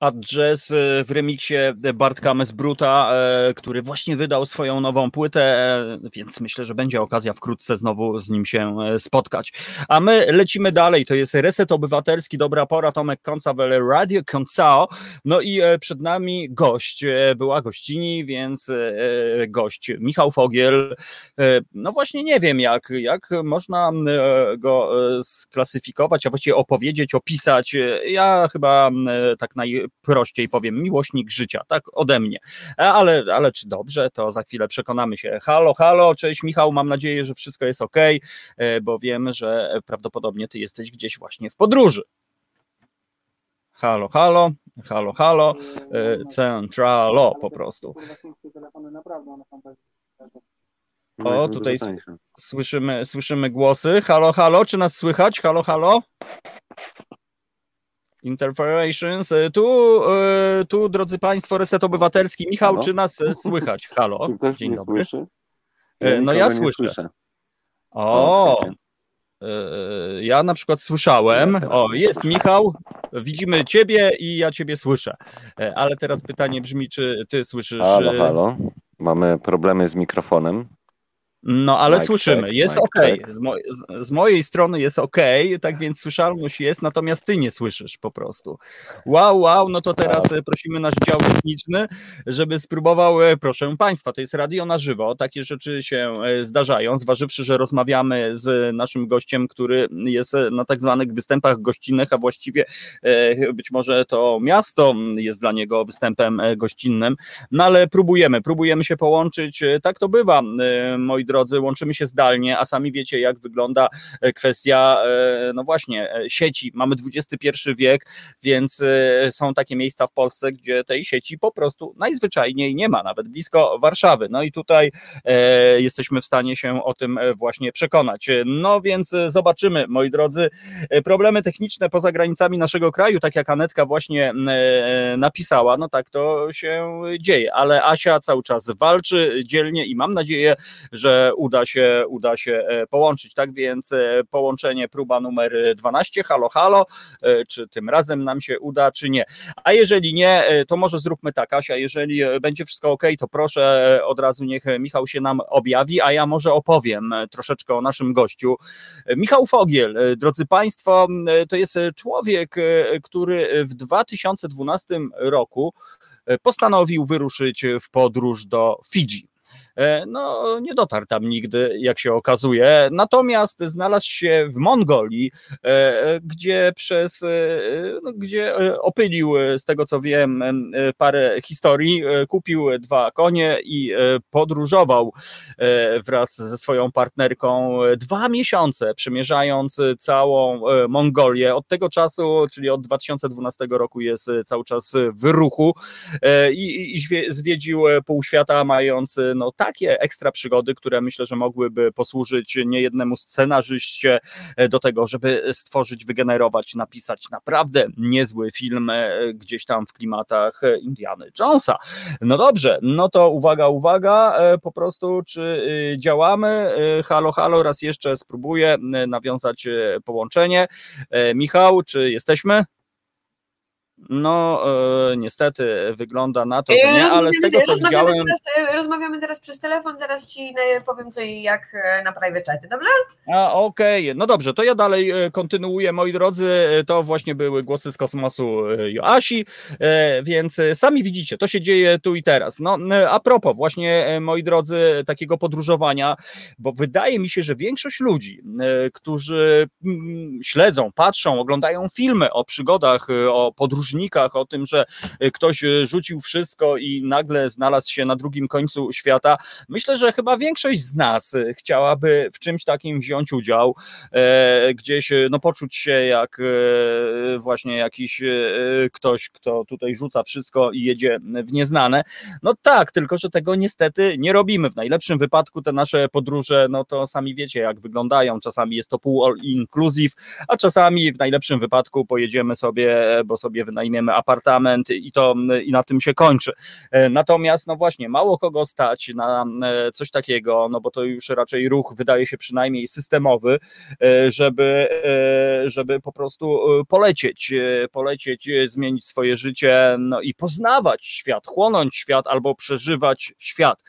Adjazz w remiksie Bartka Mesbruta, e, który właśnie wydał swoją nową płytę, e, więc myślę, że będzie okazja wkrótce znowu z nim się e, spotkać. A my lecimy dalej, to jest Reset Obywatelski, dobra pora, Tomek Koncawel, Radio Koncao, no i przed nami gość, była gościni, więc gość Michał Fogiel, no właśnie nie wiem jak, jak można go sklasyfikować, a właściwie opowiedzieć, opisać, ja chyba tak naj prościej powiem, miłośnik życia, tak ode mnie. E, ale, ale czy dobrze, to za chwilę przekonamy się. Halo, halo, cześć Michał, mam nadzieję, że wszystko jest ok, e, bo wiem, że prawdopodobnie ty jesteś gdzieś właśnie w podróży. Halo, halo, halo, halo, e, centralo po prostu. O, tutaj słyszymy, słyszymy głosy. Halo, halo, czy nas słychać? Halo, halo? Interferations. E, tu, e, tu, drodzy Państwo, Reset Obywatelski. Michał, Halo? czy nas e, słychać? Halo, dzień dobry. Ja no ja słyszę. słyszę. O, ja na przykład słyszałem. O, jest Michał, widzimy Ciebie i ja Ciebie słyszę. Ale teraz pytanie brzmi, czy Ty słyszysz. Halo, halo. Mamy problemy z mikrofonem. No, ale Mike słyszymy, check, jest ok. Z, mo z, mojej strony jest ok, tak więc słyszalność jest, natomiast ty nie słyszysz po prostu. Wow, wow, no to teraz wow. prosimy nasz dział techniczny, żeby spróbował, e, proszę Państwa, to jest radio na żywo, takie rzeczy się e, zdarzają, zważywszy, że rozmawiamy z naszym gościem, który jest na tak zwanych występach gościnnych, a właściwie e, być może to miasto jest dla niego występem gościnnym, no ale próbujemy, próbujemy się połączyć, tak to bywa, moi drodzy, łączymy się zdalnie, a sami wiecie, jak wygląda e, kwestia, e, no właśnie, e, sieci. Mamy XXI wiek, więc są takie miejsca w Polsce, gdzie tej sieci po prostu najzwyczajniej nie ma, nawet blisko Warszawy. No i tutaj jesteśmy w stanie się o tym właśnie przekonać. No więc zobaczymy, moi drodzy, problemy techniczne poza granicami naszego kraju, tak jak Anetka właśnie napisała, no tak to się dzieje, ale Asia cały czas walczy dzielnie i mam nadzieję, że uda się, uda się e, połączyć. Tak więc e, połączenie, próba numer 12, halo, halo, e, czy tym razem nam się uda, czy nie. A jeżeli nie, to może zróbmy tak, Asia, jeżeli będzie wszystko ok, to proszę od razu niech Michał się nam objawi, a ja może opowiem troszeczkę o naszym gościu. Michał Fogiel, drodzy Państwo, to jest człowiek, który w 2012 roku postanowił wyruszyć w podróż do Fidżi. E, no nie dotarł tam nigdy, jak się okazuje. Natomiast znalazł się w Mongolii, e, gdzie przez, e, no, gdzie opylił, z tego co wiem, parę historii, kupił dwa konie i podróżował wraz ze swoją partnerką dwa miesiące, przemierzając całą Mongolię. Od tego czasu, czyli od 2012 roku jest cały czas w ruchu i, i zwiedził pół świata, mając no tak takie ekstra przygody, które myślę, że mogłyby posłużyć niejednemu scenarzyście e, do tego, żeby stworzyć, wygenerować, napisać naprawdę niezły film e, gdzieś tam w klimatach Indiany Jonesa. No dobrze, no to uwaga, uwaga, e, po prostu czy działamy? Halo, halo, raz jeszcze spróbuję nawiązać połączenie. Michał, czy jesteśmy? No, e, niestety wygląda na to, że nie, ale z tego co widziałem. Teraz, e, rozmawiamy teraz przez telefon, zaraz ci powiem co i jak e, na private czaty, dobrze? A, okej, okay. no dobrze, to ja dalej e, kontynuuję, moi drodzy. To właśnie były głosy z kosmosu Joasi, więc sami widzicie, to się dzieje tu i teraz. No, a propos, właśnie, moi drodzy, takiego podróżowania, bo wydaje mi się, że większość ludzi, którzy mm, śledzą, patrzą, oglądają filmy o przygodach, o podróżach, o tym, że e, ktoś e, rzucił wszystko i nagle znalazł się na drugim końcu świata. Myślę, że chyba większość z nas e, chciałaby w czymś takim wziąć udział, gdzieś no, poczuć się jak właśnie jakiś ktoś, kto tutaj rzuca wszystko i jedzie w nieznane. No tak, tylko że tego niestety nie robimy. W najlepszym wypadku te nasze podróże, no to sami wiecie, jak wyglądają. Czasami jest to pół all inclusive, a czasami w najlepszym wypadku pojedziemy sobie, bo sobie wynajmiemy apartament i to i na tym się kończy. Natomiast, no właśnie, mało kogo stać na coś takiego, no bo to już raczej ruch wydaje się przynajmniej systemowy, żeby, żeby po prostu polecieć, polecieć, zmienić swoje życie, no i poznawać świat, chłonąć świat albo przeżywać świat.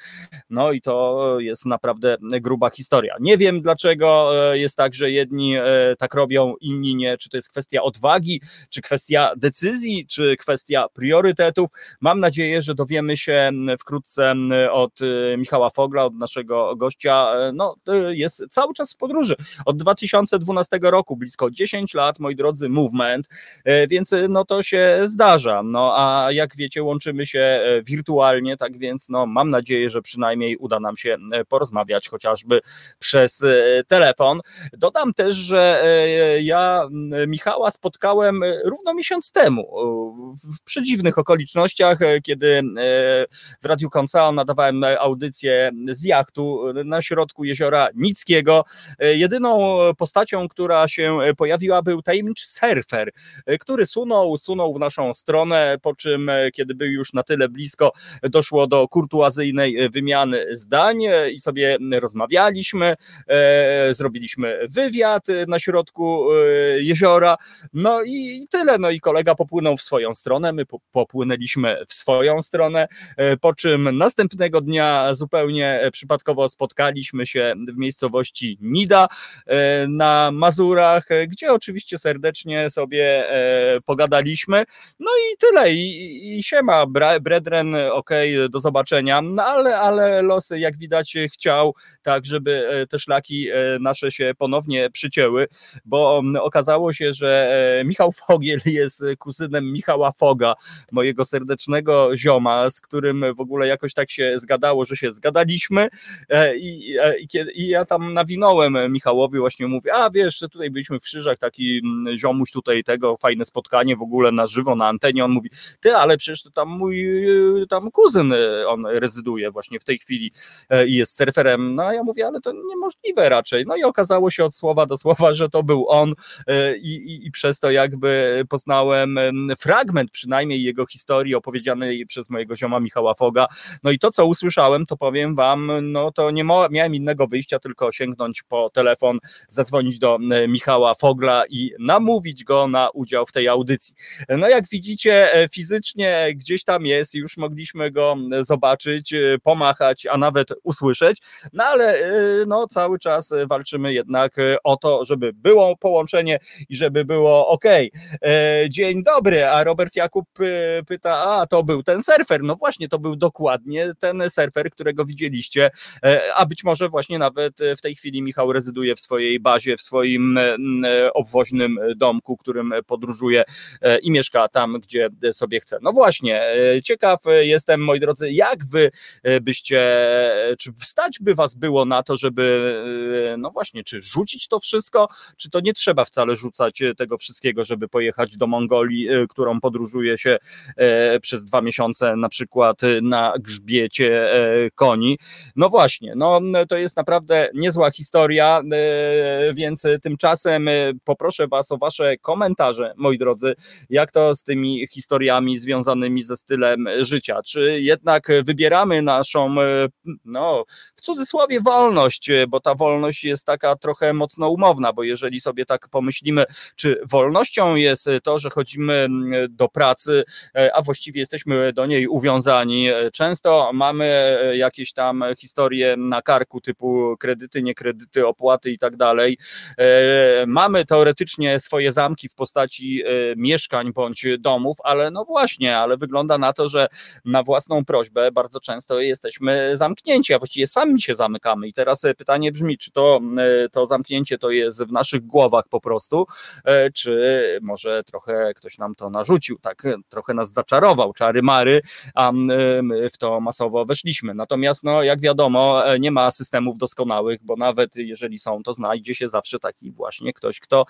No i to jest naprawdę gruba historia. Nie wiem dlaczego e, jest tak, że jedni e, tak robią, inni nie. Czy to jest kwestia odwagi, czy kwestia decyzji, czy kwestia priorytetów. Mam nadzieję, że dowiemy się wkrótce od e, Michała Fogla, od naszego gościa. No, jest cały czas w podróży. Od 2012 roku, blisko 10 lat, moi drodzy, movement, więc no to się zdarza. No a jak wiecie, łączymy się wirtualnie, tak więc no mam nadzieję, że przynajmniej uda nam się porozmawiać chociażby przez e, telefon. Dodam też, że e, ja Michała spotkałem e, równo miesiąc temu w przedziwnych okolicznościach, kiedy w Radiu Koncao nadawałem audycję z jachtu na środku jeziora Nickiego. Jedyną postacią, która się pojawiła był tajemniczy surfer, który sunął, sunął w naszą stronę, po czym kiedy był już na tyle blisko, doszło do kurtuazyjnej wymiany zdań i sobie rozmawialiśmy, e, zrobiliśmy wywiad na środku e, jeziora, no i tyle, no i kolega popłynął w swoją stronę, my popłynęliśmy w swoją stronę, e, po czym następnego dnia zupełnie przypadkowo spotkaliśmy się w miejscowości Nida na Mazurach, gdzie oczywiście serdecznie sobie pogadaliśmy, no i tyle, i, i siema, okej, okay, do zobaczenia, no ale, ale losy jak widać chciał tak, żeby e, te szlaki e, nasze się ponownie przycięły, bo okazało się, że e, Michał Fogiel jest kuzynem Michała Foga, mojego serdecznego zioma, z którym w ogóle jakoś tak się zgadało, że się zgadaliśmy. I, i, i ja tam nawinąłem Michałowi, właśnie mówię, a wiesz, tutaj byliśmy w Krzyżach, taki ziomuś tutaj tego, fajne spotkanie w ogóle na żywo, na antenie, on mówi, ty, ale przecież to tam mój tam kuzyn, on rezyduje właśnie w tej chwili i jest surferem, no a ja mówię, ale to niemożliwe raczej. No i okazało się od słowa do słowa, że to był on e, i, i, i przez to jakby poznałem fragment przynajmniej jego historii opowiedzianej przez mojego zioma Michała Foga. No i to, co usłyszałem, to powiem wam, no to nie miałem innego wyjścia, tylko sięgnąć po telefon, zadzwonić do Michała Fogla i namówić go na udział w tej audycji. No jak widzicie, e, fizycznie gdzieś tam jest, już mogliśmy go zobaczyć, e, pomachać, a nawet usłyszeć, no ale y, no, cały czas walczymy jednak o to, żeby było połączenie i żeby było ok. E, dzień dobry, a Robert Jakub y, pyta, a to był ten surfer. No właśnie, to był dokładnie ten surfer, którego widzieliście, e, a być może właśnie nawet w tej chwili Michał rezyduje w swojej bazie, w swoim obwoźnym domku, którym podróżuje e, i mieszka tam, gdzie sobie chce. No właśnie, ciekaw jestem, moi drodzy, jak wy byście, czy wstać by was było na to, żeby, e, no właśnie, czy rzucić to wszystko, czy to nie trzeba wcale rzucać e, tego wszystkiego, żeby pojechać do Mongolii, e, którą podróżuje się przez dwa miesiące na przykład na grzbiecie koni. No właśnie, no to jest naprawdę niezła historia, więc tymczasem poproszę Was o Wasze komentarze, moi drodzy, jak to z tymi historiami związanymi ze stylem życia. Czy jednak wybieramy naszą, no, w cudzysłowie wolność, e, bo ta wolność jest taka trochę mocno umowna, bo jeżeli sobie tak pomyślimy, czy wolnością jest to, że chodzimy do pracy, e, a właściwie jesteśmy do niej uwiązani. E, często mamy jakieś tam historie na karku typu kredyty, nie kredyty, opłaty i tak dalej. Mamy teoretycznie swoje zamki w postaci mieszkań bądź domów, ale no właśnie, ale wygląda na to, że na własną prośbę bardzo często jesteśmy zamknięci, a właściwie sami się zamykamy. I teraz e, pytanie brzmi, czy to, e, to zamknięcie to jest w naszych głowach po prostu, e, czy może trochę ktoś nam to narzucił, tak trochę nas zaczarował, czary mary, a my w to masowo weszliśmy. Natomiast no, jak wiadomo, nie ma systemów doskonałych, bo nawet jeżeli są, to znajdzie się zawsze taki właśnie ktoś, kto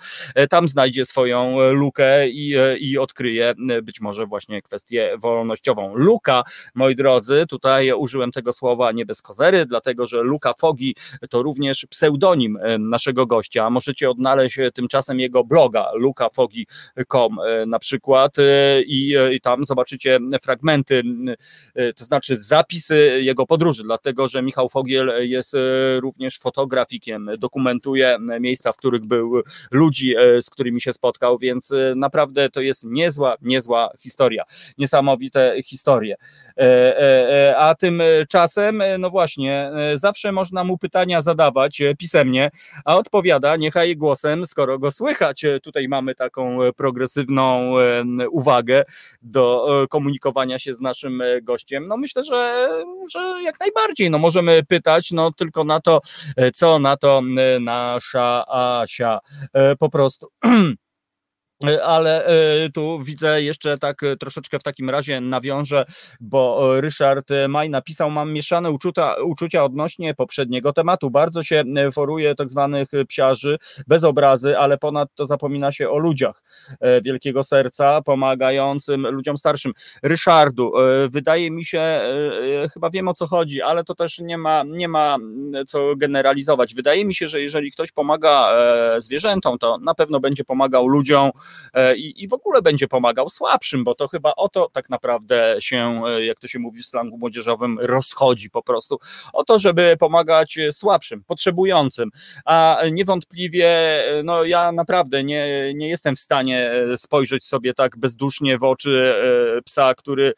tam znajdzie swoją lukę i, i odkryje być może właśnie kwestię wolnościową. Luka, moi drodzy, tutaj użyłem tego słowa nie bez kozery, dlatego że Luka Fogi to również pseudonim naszego gościa. Możecie odnaleźć e, tymczasem jego bloga lukafogi.com e, na przykład przykład i, i tam zobaczycie fragmenty, to znaczy zapisy jego podróży, dlatego że Michał Fogiel jest również fotografikiem, dokumentuje miejsca, w których był, ludzi, z którymi się spotkał, więc naprawdę to jest niezła, niezła historia, niesamowite historie. A tymczasem, no właśnie, zawsze można mu pytania zadawać pisemnie, a odpowiada niechaj głosem, skoro go słychać. Tutaj mamy taką progresywną uwagę do komunikowania się z naszym gościem. No myślę, że, że jak najbardziej. No możemy pytać, no tylko na to, co na to nasza Asia. Po prostu. E, ale e, tu widzę jeszcze tak e, troszeczkę w takim razie nawiążę, bo Ryszard Maj napisał, mam mieszane uczucia, uczucia odnośnie poprzedniego tematu. Bardzo się foruje tak zwanych psiarzy bez obrazy, ale ponadto zapomina się o ludziach wielkiego serca, pomagającym ludziom starszym. Ryszardu, wydaje mi się, chyba wiem o co chodzi, ale to też nie ma, nie ma co generalizować. Wydaje mi się, że jeżeli ktoś pomaga zwierzętom, to na pewno będzie pomagał ludziom, i, i w ogóle będzie pomagał słabszym, bo to chyba o to tak naprawdę się, e, jak to się mówi w slangu młodzieżowym, rozchodzi po prostu. O to, żeby pomagać słabszym, potrzebującym, a niewątpliwie, e, no ja naprawdę nie, nie jestem w stanie spojrzeć sobie tak bezdusznie w oczy psa, który,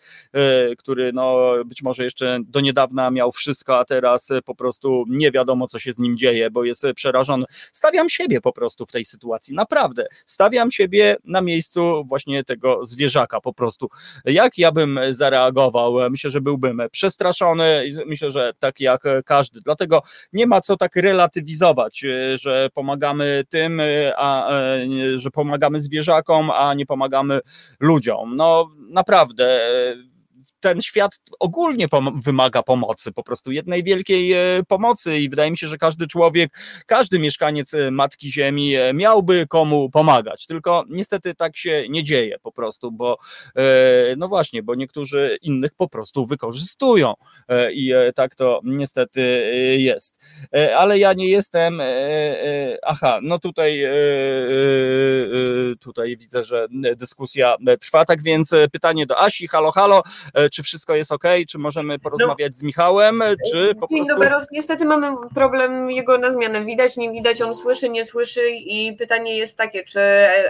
który no być może jeszcze do niedawna miał wszystko, a teraz po prostu nie wiadomo, co się z nim dzieje, bo jest przerażony. Stawiam siebie po prostu w tej sytuacji, naprawdę. Stawiam siebie na miejscu właśnie tego zwierzaka po prostu. Jak ja bym zareagował? Myślę, że byłbym przestraszony myślę, że tak jak każdy. Dlatego nie ma co tak relatywizować, że pomagamy tym, a że pomagamy zwierzakom, a nie pomagamy ludziom. No naprawdę ten świat ogólnie pom wymaga pomocy, po prostu jednej wielkiej e, pomocy i wydaje mi się, że każdy człowiek, każdy mieszkaniec e, Matki Ziemi e, miałby komu pomagać, tylko niestety tak się nie dzieje po prostu, bo no właśnie, bo niektórzy innych po prostu wykorzystują i tak to niestety jest. Ale ja nie jestem, aha, no tutaj tutaj widzę, że dyskusja trwa, tak więc pytanie do Asi, halo, halo, czy wszystko jest ok, czy możemy porozmawiać no. z Michałem, czy po Dzień prostu... Niestety mamy problem jego na zmianę, widać, nie widać, on słyszy, nie słyszy i pytanie jest takie, czy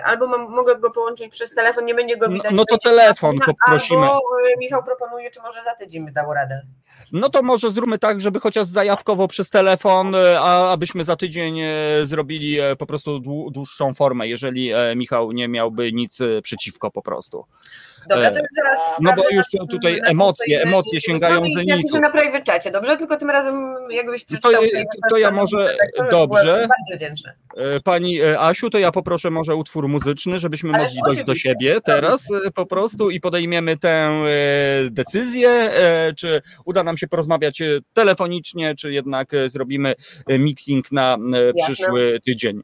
albo mam, mogę go połączyć przez telefon, nie będzie go no, widać. No, no to telefon poprosimy. Albo y, Michał proponuje, czy może za tydzień by dało radę. No to może zróbmy tak, żeby chociaż zajawkowo przez telefon, y, a abyśmy za tydzień y, zrobili po prostu dłuższą formę, jeżeli Michał nie miałby nic przeciwko po prostu. Dobra, to zaraz no bo już tutaj emocje, emocje sięgają zenitu. Ja na prawie czacie, dobrze? Tylko tym razem jakbyś przeczytał. To, to ja może, dobrze. Bardzo wdzięczny. E, pani e, Asiu, to ja poproszę może utwór muzyczny, żebyśmy Ale mogli dojść do siebie teraz e, po prostu i podejmiemy tę decyzję, czy uda nam się porozmawiać telefonicznie, czy jednak zrobimy mixing na przyszły tydzień.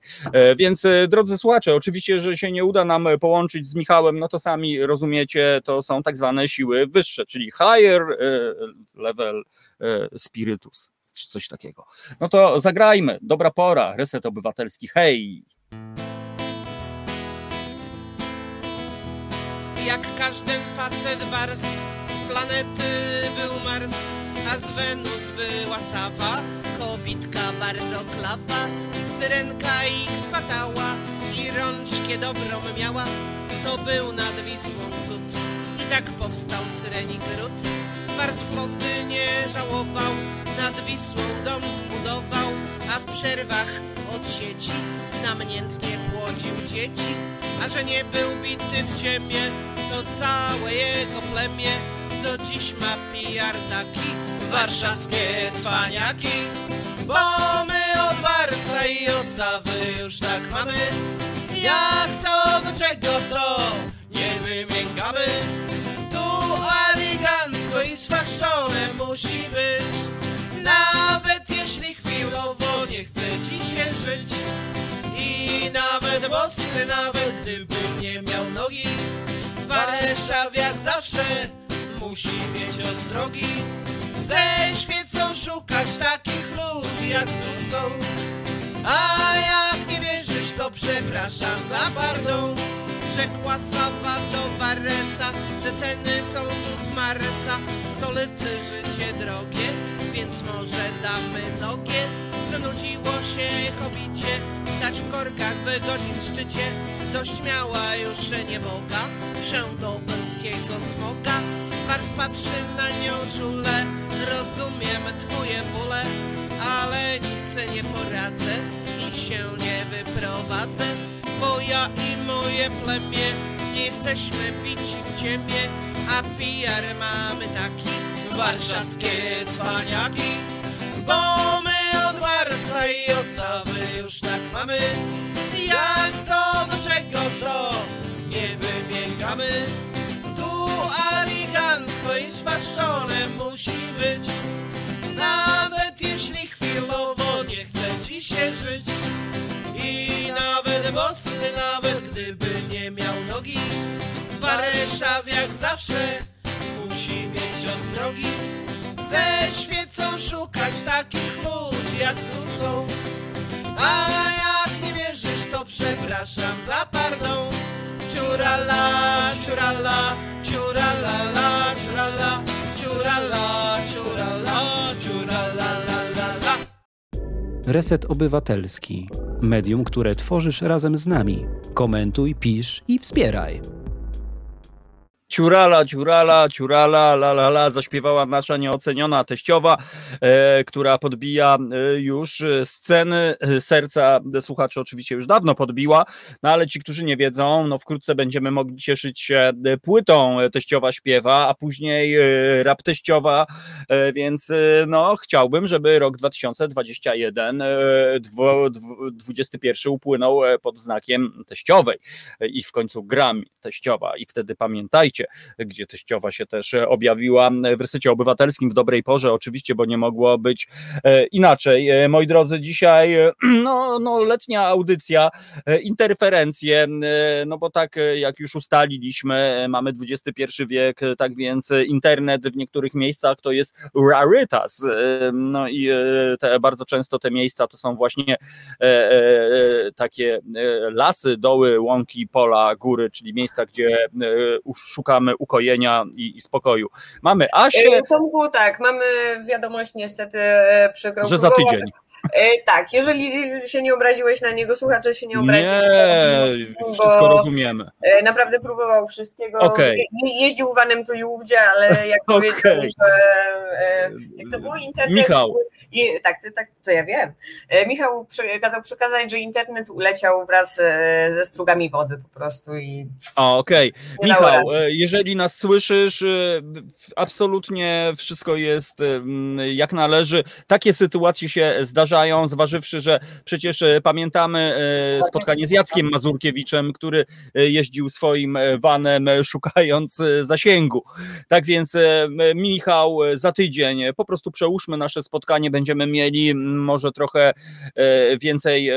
Więc drodzy słuchacze, oczywiście, że się nie uda nam połączyć z Michałem, no to sami rozumiecie, to są tak zwane siły wyższe, czyli higher level spiritus czy coś takiego. No to zagrajmy. Dobra pora. Reset Obywatelski. Hej! Jak każdy facet wars z planety był Mars, a z Wenus była Sawa, kobitka bardzo klawa, syrenka ich swatała i rączkę dobrą miała, to był nad Wisłą cud. I tak powstał syrenik ród, wars floty nie żałował, nad Wisłą dom zbudował, a w przerwach od sieci namiętnie płodził dzieci. A że nie był bity w ciemie, to całe jego plemię do dziś ma pijardaki, warszawskie cwaniaki. Bo my od Warsa i od Zawy już tak mamy, jak do czego to nie wymiękamy. Tu elegancko i sfaszone musi być, nawet jeśli chwilowo nie chce ci się żyć. I nawet bosy, nawet gdybym nie miał nogi. Warszaw jak zawsze musi mieć ostrogi. Ze świecą szukać takich ludzi jak tu są A jak nie wierzysz to przepraszam za pardon Rzekła Sawa do Waresa, że ceny są tu z Maresa. W stolicy życie drogie, więc może damy nogie. Zanudziło się kobicie, stać w korkach by godzin szczycie. Dość miała już nieboga, wszę do polskiego smoga. Wars patrzy na nią czule, rozumiem twoje bóle, ale nic nie poradzę i się nie wyprowadzę, bo ja i moje plemię nie jesteśmy bici w ciebie, a PR mamy taki warszawskie cwaniaki, bo my od Marsa i od Sawy już tak mamy, jak co do czego to nie wybiegamy. Tu aligancko i sfaszone musi być Nawet jeśli chwilowo nie chce ci się żyć. I nawet bosy, nawet gdyby nie miał nogi Wareszaw jak zawsze musi mieć ostrogi. Ze świecą szukać takich ludzi jak tu są. A jak nie wierzysz to przepraszam za pardon Ciurala, ciurala, ciurala, la, ciurala, ciurala, ciurala, ciurala, la, la, la. Reset Obywatelski. Medium, które tworzysz razem z nami. Komentuj, pisz i wspieraj. Ciurala, ciurala, ciurala, la la la, zaśpiewała nasza nieoceniona teściowa, e, która podbija e, już e, sceny e, serca słuchaczy oczywiście już dawno podbiła, no ale ci, którzy nie wiedzą, no wkrótce będziemy mogli cieszyć się e, płytą teściowa śpiewa, a później e, rap teściowa, więc no chciałbym, żeby rok 2021, e, dwo, dwu- 21 upłynął pod znakiem teściowej i w końcu gram teściowa. I wtedy pamiętajcie, gdzie teściowa się też e, objawiła w resecie obywatelskim w dobrej porze, oczywiście, bo nie mogło być e, inaczej. E, Moi drodzy, dzisiaj no, no, letnia audycja, interferencje, no bo tak jak już ustaliliśmy, mamy XXI wiek, tak więc internet w niektórych miejscach to jest rarytas, no i te, bardzo często te miejsca to są właśnie takie lasy, doły, łąki, pola, góry, czyli miejsca, gdzie e, szukamy ukojenia i, i spokoju. Mamy Asię, E, Tomku, tak, mamy wiadomość niestety e, przykrą. że za tydzień. E, tak, jeżeli się nie obraziłeś na niego, słuchacze się nie obrazili. Nie, bo- wszystko rozumiemy. E, Naprawdę próbował wszystkiego. Okej. Je- Jeździł vanem tu i ówdzie, ale jak Okej. powiedział, że e, jak to było internet. Michał. I, tak, tak, to ja wiem. Michał kazał przekazać, że internet uleciał wraz ze strugami wody po prostu i Okej, dało Michał, jeżeli nas słyszysz, absolutnie wszystko jest jak należy. Takie sytuacje się zdarzają, zważywszy, że przecież e, pamiętamy e, spotkanie z Jackiem Mazurkiewiczem, który e, jeździł swoim vanem, szukając zasięgu. Tak więc, Michał, za tydzień po prostu przełóżmy nasze spotkanie, będziemy mieli może trochę więcej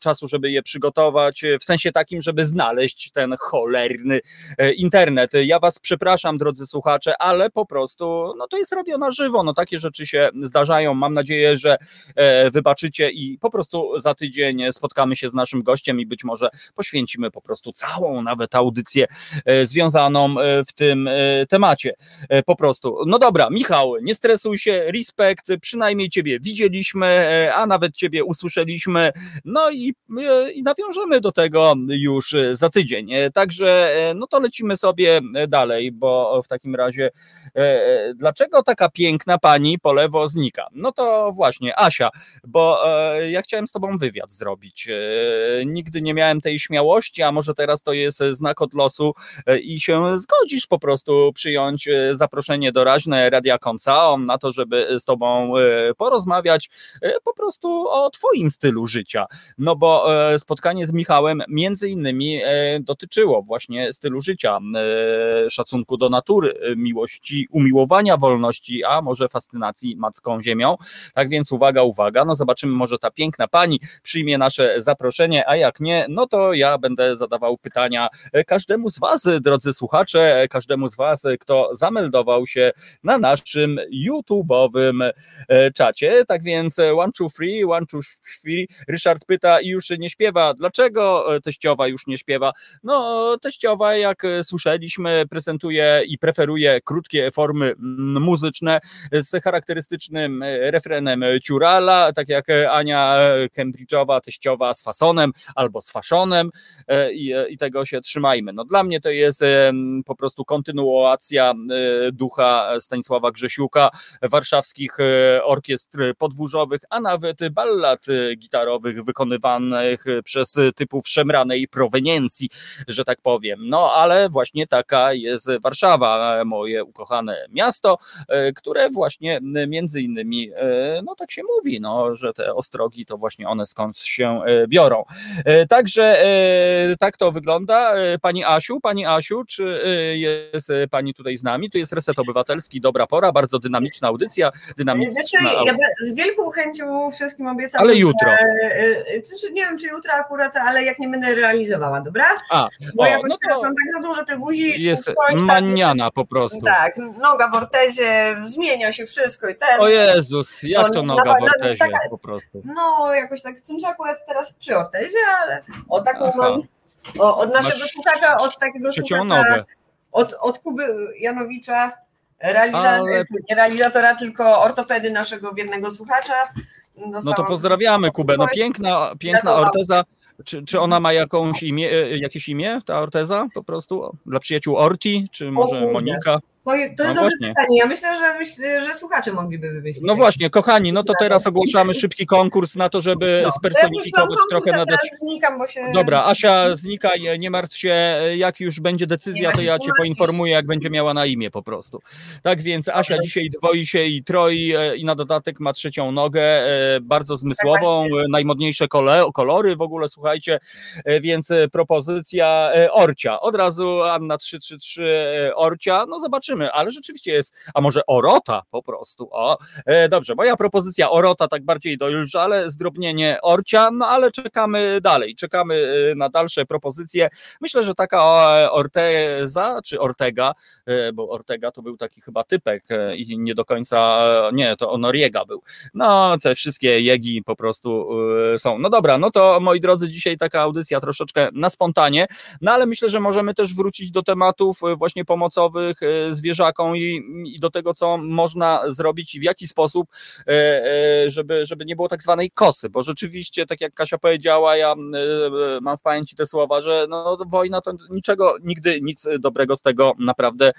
czasu, żeby je przygotować, w sensie takim, żeby znaleźć ten cholerny internet. Ja was przepraszam, drodzy słuchacze, ale po prostu, no to jest radio na żywo, no takie rzeczy się zdarzają. Mam nadzieję, że wybaczycie i po prostu za tydzień spotkamy się z naszym gościem i być może poświęcimy po prostu całą nawet audycję e, związaną e, w tym e, temacie. E, Po prostu. No dobra, Michał, nie stresuj się, respekt, przynajmniej ciebie widzieliśmy, e, a nawet ciebie usłyszeliśmy, no i, e, i nawiążemy do tego już e, za tydzień. E, Także e, no to lecimy sobie e, dalej, bo w takim razie e, e, dlaczego taka piękna pani po lewo znika? No to właśnie, Asia, bo e, ja chciałem z tobą wywiad zrobić. E, Nigdy nie miałem tej śmiałości, a może teraz to jest znak od losu e, i się zgodzisz po prostu przyjąć zaproszenie doraźne Radia Konca na to, żeby z tobą porozmawiać po prostu o twoim stylu życia. No bo spotkanie z Michałem między innymi dotyczyło właśnie stylu życia, szacunku do natury, miłości, umiłowania wolności, a może fascynacji matką ziemią. Tak więc uwaga, uwaga uwaga. No zobaczymy, może ta piękna pani przyjmie nasze zaproszenie, a jak nie, no to ja będę zadawał pytania każdemu z Was, drodzy słuchacze, każdemu z Was, kto zameldował się na naszym YouTube'owym czacie. Tak więc one, two, three, one, two, three. Ryszard pyta i już nie śpiewa. Dlaczego teściowa już nie śpiewa? No, teściowa, jak słyszeliśmy, prezentuje i preferuje krótkie formy muzyczne z charakterystycznym refrenem ciurala, tak jak Ania Cambridge'owa, teściowa z fasonem albo z faszonem i, i tego się trzymajmy. No, dla mnie to jest po prostu kontynuacja ducha Stanisława Grzesiuka, warszawskich orkiestr podwórzowych, a nawet ballad gitarowych wykonywanych przez typów szemranej proweniencji, że tak powiem. No ale właśnie taka jest Warszawa, moje ukochane miasto, które właśnie między innymi, no tak się mówi, no, że te ostrogi to właśnie one skąd się biorą. Także tak to wygląda. Pani Asiu, pani Asiu, czy jest pani tutaj z nami? Tu jest Reset Obywatelski, dobra pora, bardzo dynamiczna audycja, dynamiczna. Znaczy, ja z wielką chęcią wszystkim obiecam. Ale jutro. Że, nie wiem, czy jutro akurat, ale jak nie będę realizowała, dobra? A, Bo o, ja no teraz to mam tak za dużo tych buzi. jest tam, maniana po prostu. Tak, noga w ortezie, zmienia się wszystko i ten. O Jezus, jak to No, noga w no, ortezie taka- po prostu. No, jakoś tak, czymś akurat teraz przy ortezie, ale o taką Aha. mam, o, od naszego Masz słuchacza, od takiego słuchacza, od, od Kuby Janowicza, realiza, Ale- nie realizatora, tylko ortopedy naszego biednego słuchacza. No Dostałam- to pozdrawiamy Kubę. No piękna, piękna orteza. Czy, czy ona ma jakąś imię, e, jakieś imię, ta orteza po prostu? Dla przyjaciół Orti, czy może. Monika? To, to jest No dobre właśnie. pytanie. Ja myślę, że myślę, że słuchacze mogliby wymyślić. No właśnie, kochani, no to teraz ogłaszamy szybki konkurs na to, żeby No, spersonifikować ja trochę nadać. Znikam, się... Dobra, Asia, znikaj, nie martw się, jak już będzie decyzja, to ja cię poinformuję, jak będzie miała na imię po prostu. Tak więc Asia dzisiaj dwoi się i troi e, i na dodatek ma trzecią nogę, e, bardzo zmysłową, Tak, e, najmodniejsze kole, kolory w ogóle, słuchajcie, więc propozycja Orcia. Od razu Anna 333 e, Orcia, no zobaczymy, ale rzeczywiście jest, a może Orota po prostu, o, E, Dobrze, moja propozycja Orota tak bardziej dojrzale, zdrobnienie Orcia, no ale czekamy dalej, czekamy e, na dalsze propozycje. Myślę, że taka Orteza czy Ortega, e, bo Ortega to był taki chyba typek i nie do końca, nie, to Onoriega był. No, te wszystkie jegi po prostu są. No dobra, no to moi drodzy, dzisiaj taka audycja troszeczkę na spontanie, no ale myślę, że możemy też wrócić do tematów właśnie pomocowych e, zwierzakom i, i do tego, co można zrobić i w jaki sposób, e, e, żeby, żeby nie było tak zwanej kosy, bo rzeczywiście, tak jak Kasia powiedziała, ja e, mam w pamięci te słowa, że no, wojna to niczego, nigdy nic dobrego z tego naprawdę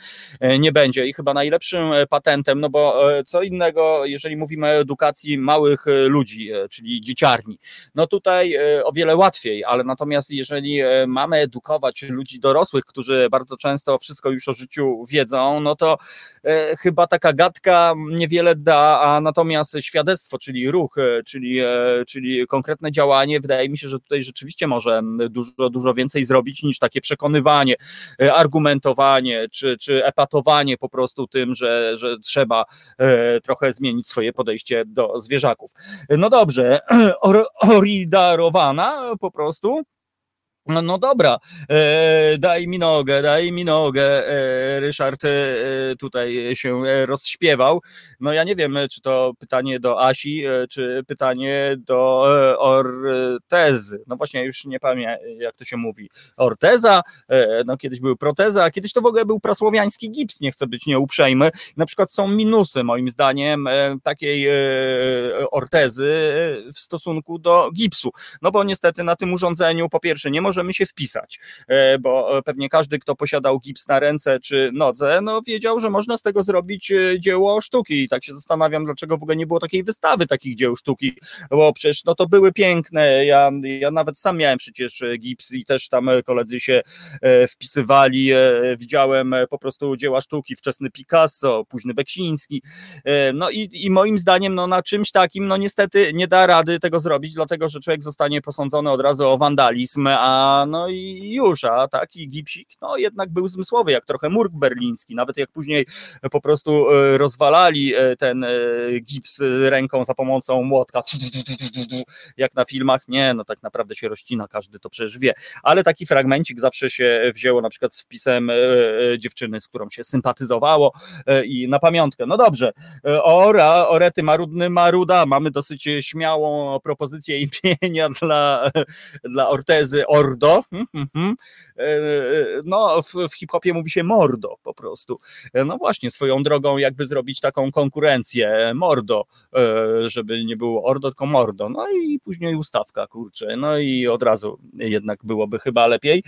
nie będzie. I chyba najlepszym patentem, no bo co innego, jeżeli mówimy o edukacji małych ludzi, czyli dzieciarni, no tutaj o wiele łatwiej, ale natomiast jeżeli mamy edukować ludzi dorosłych, którzy bardzo często wszystko już o życiu wiedzą, no to e, chyba taka gadka niewiele da, a natomiast świadectwo, czyli ruch, e, czyli, e, czyli konkretne działanie, wydaje mi się, że tutaj rzeczywiście może dużo, dużo więcej zrobić niż takie przekonywanie, argumentowanie, czy, czy epatowanie po prostu tym, że, że trzeba trochę zmienić swoje podejście do zwierzaków. No dobrze, or, oridarowana po prostu. No, no dobra, e, daj mi nogę, daj mi nogę. E, Ryszard e, tutaj się rozśpiewał. No ja nie wiem, czy to pytanie do Asi, czy pytanie do Ortezy. No właśnie, już nie pamiętam, jak to się mówi. Orteza, no kiedyś był proteza, a kiedyś to w ogóle był prasłowiański gips, nie chcę być nieuprzejmy. Na przykład są minusy, moim zdaniem, takiej ortezy w stosunku do gipsu. No bo niestety na tym urządzeniu po pierwsze nie możemy się wpisać, e, bo e, pewnie każdy, kto posiadał gips na ręce czy nodze, no wiedział, że można z tego zrobić e, dzieło sztuki. I tak się zastanawiam, dlaczego w ogóle nie było takiej wystawy takich dzieł sztuki, bo przecież no to były piękne, ja, ja nawet sam miałem przecież gips i też tam koledzy się wpisywali, widziałem po prostu dzieła sztuki, wczesny Picasso, późny Beksiński, no i, i moim zdaniem no na czymś takim no niestety nie da rady tego zrobić, dlatego że człowiek zostanie posądzony od razu o wandalizm, a No i już, a taki gipsik, no jednak był zmysłowy, jak trochę murk berliński, nawet jak później po prostu rozwalali ten gips ręką za pomocą młotka, jak na filmach, nie, no tak naprawdę się rozcina, każdy to przecież wie, ale taki fragmencik zawsze się wzięło na przykład z wpisem dziewczyny, z którą się sympatyzowało i na pamiątkę, no dobrze, ora, orety marudny maruda, mamy dosyć śmiałą propozycję imienia dla, dla Ortezy Ordo. Hmm, hmm, hmm. E, no, w, w hip-hopie mówi się mordo po prostu. E, no właśnie, swoją drogą jakby zrobić taką konkurencję, mordo, e, żeby nie było ordo, tylko mordo. No i później ustawka, kurczę, no i od razu jednak byłoby chyba lepiej.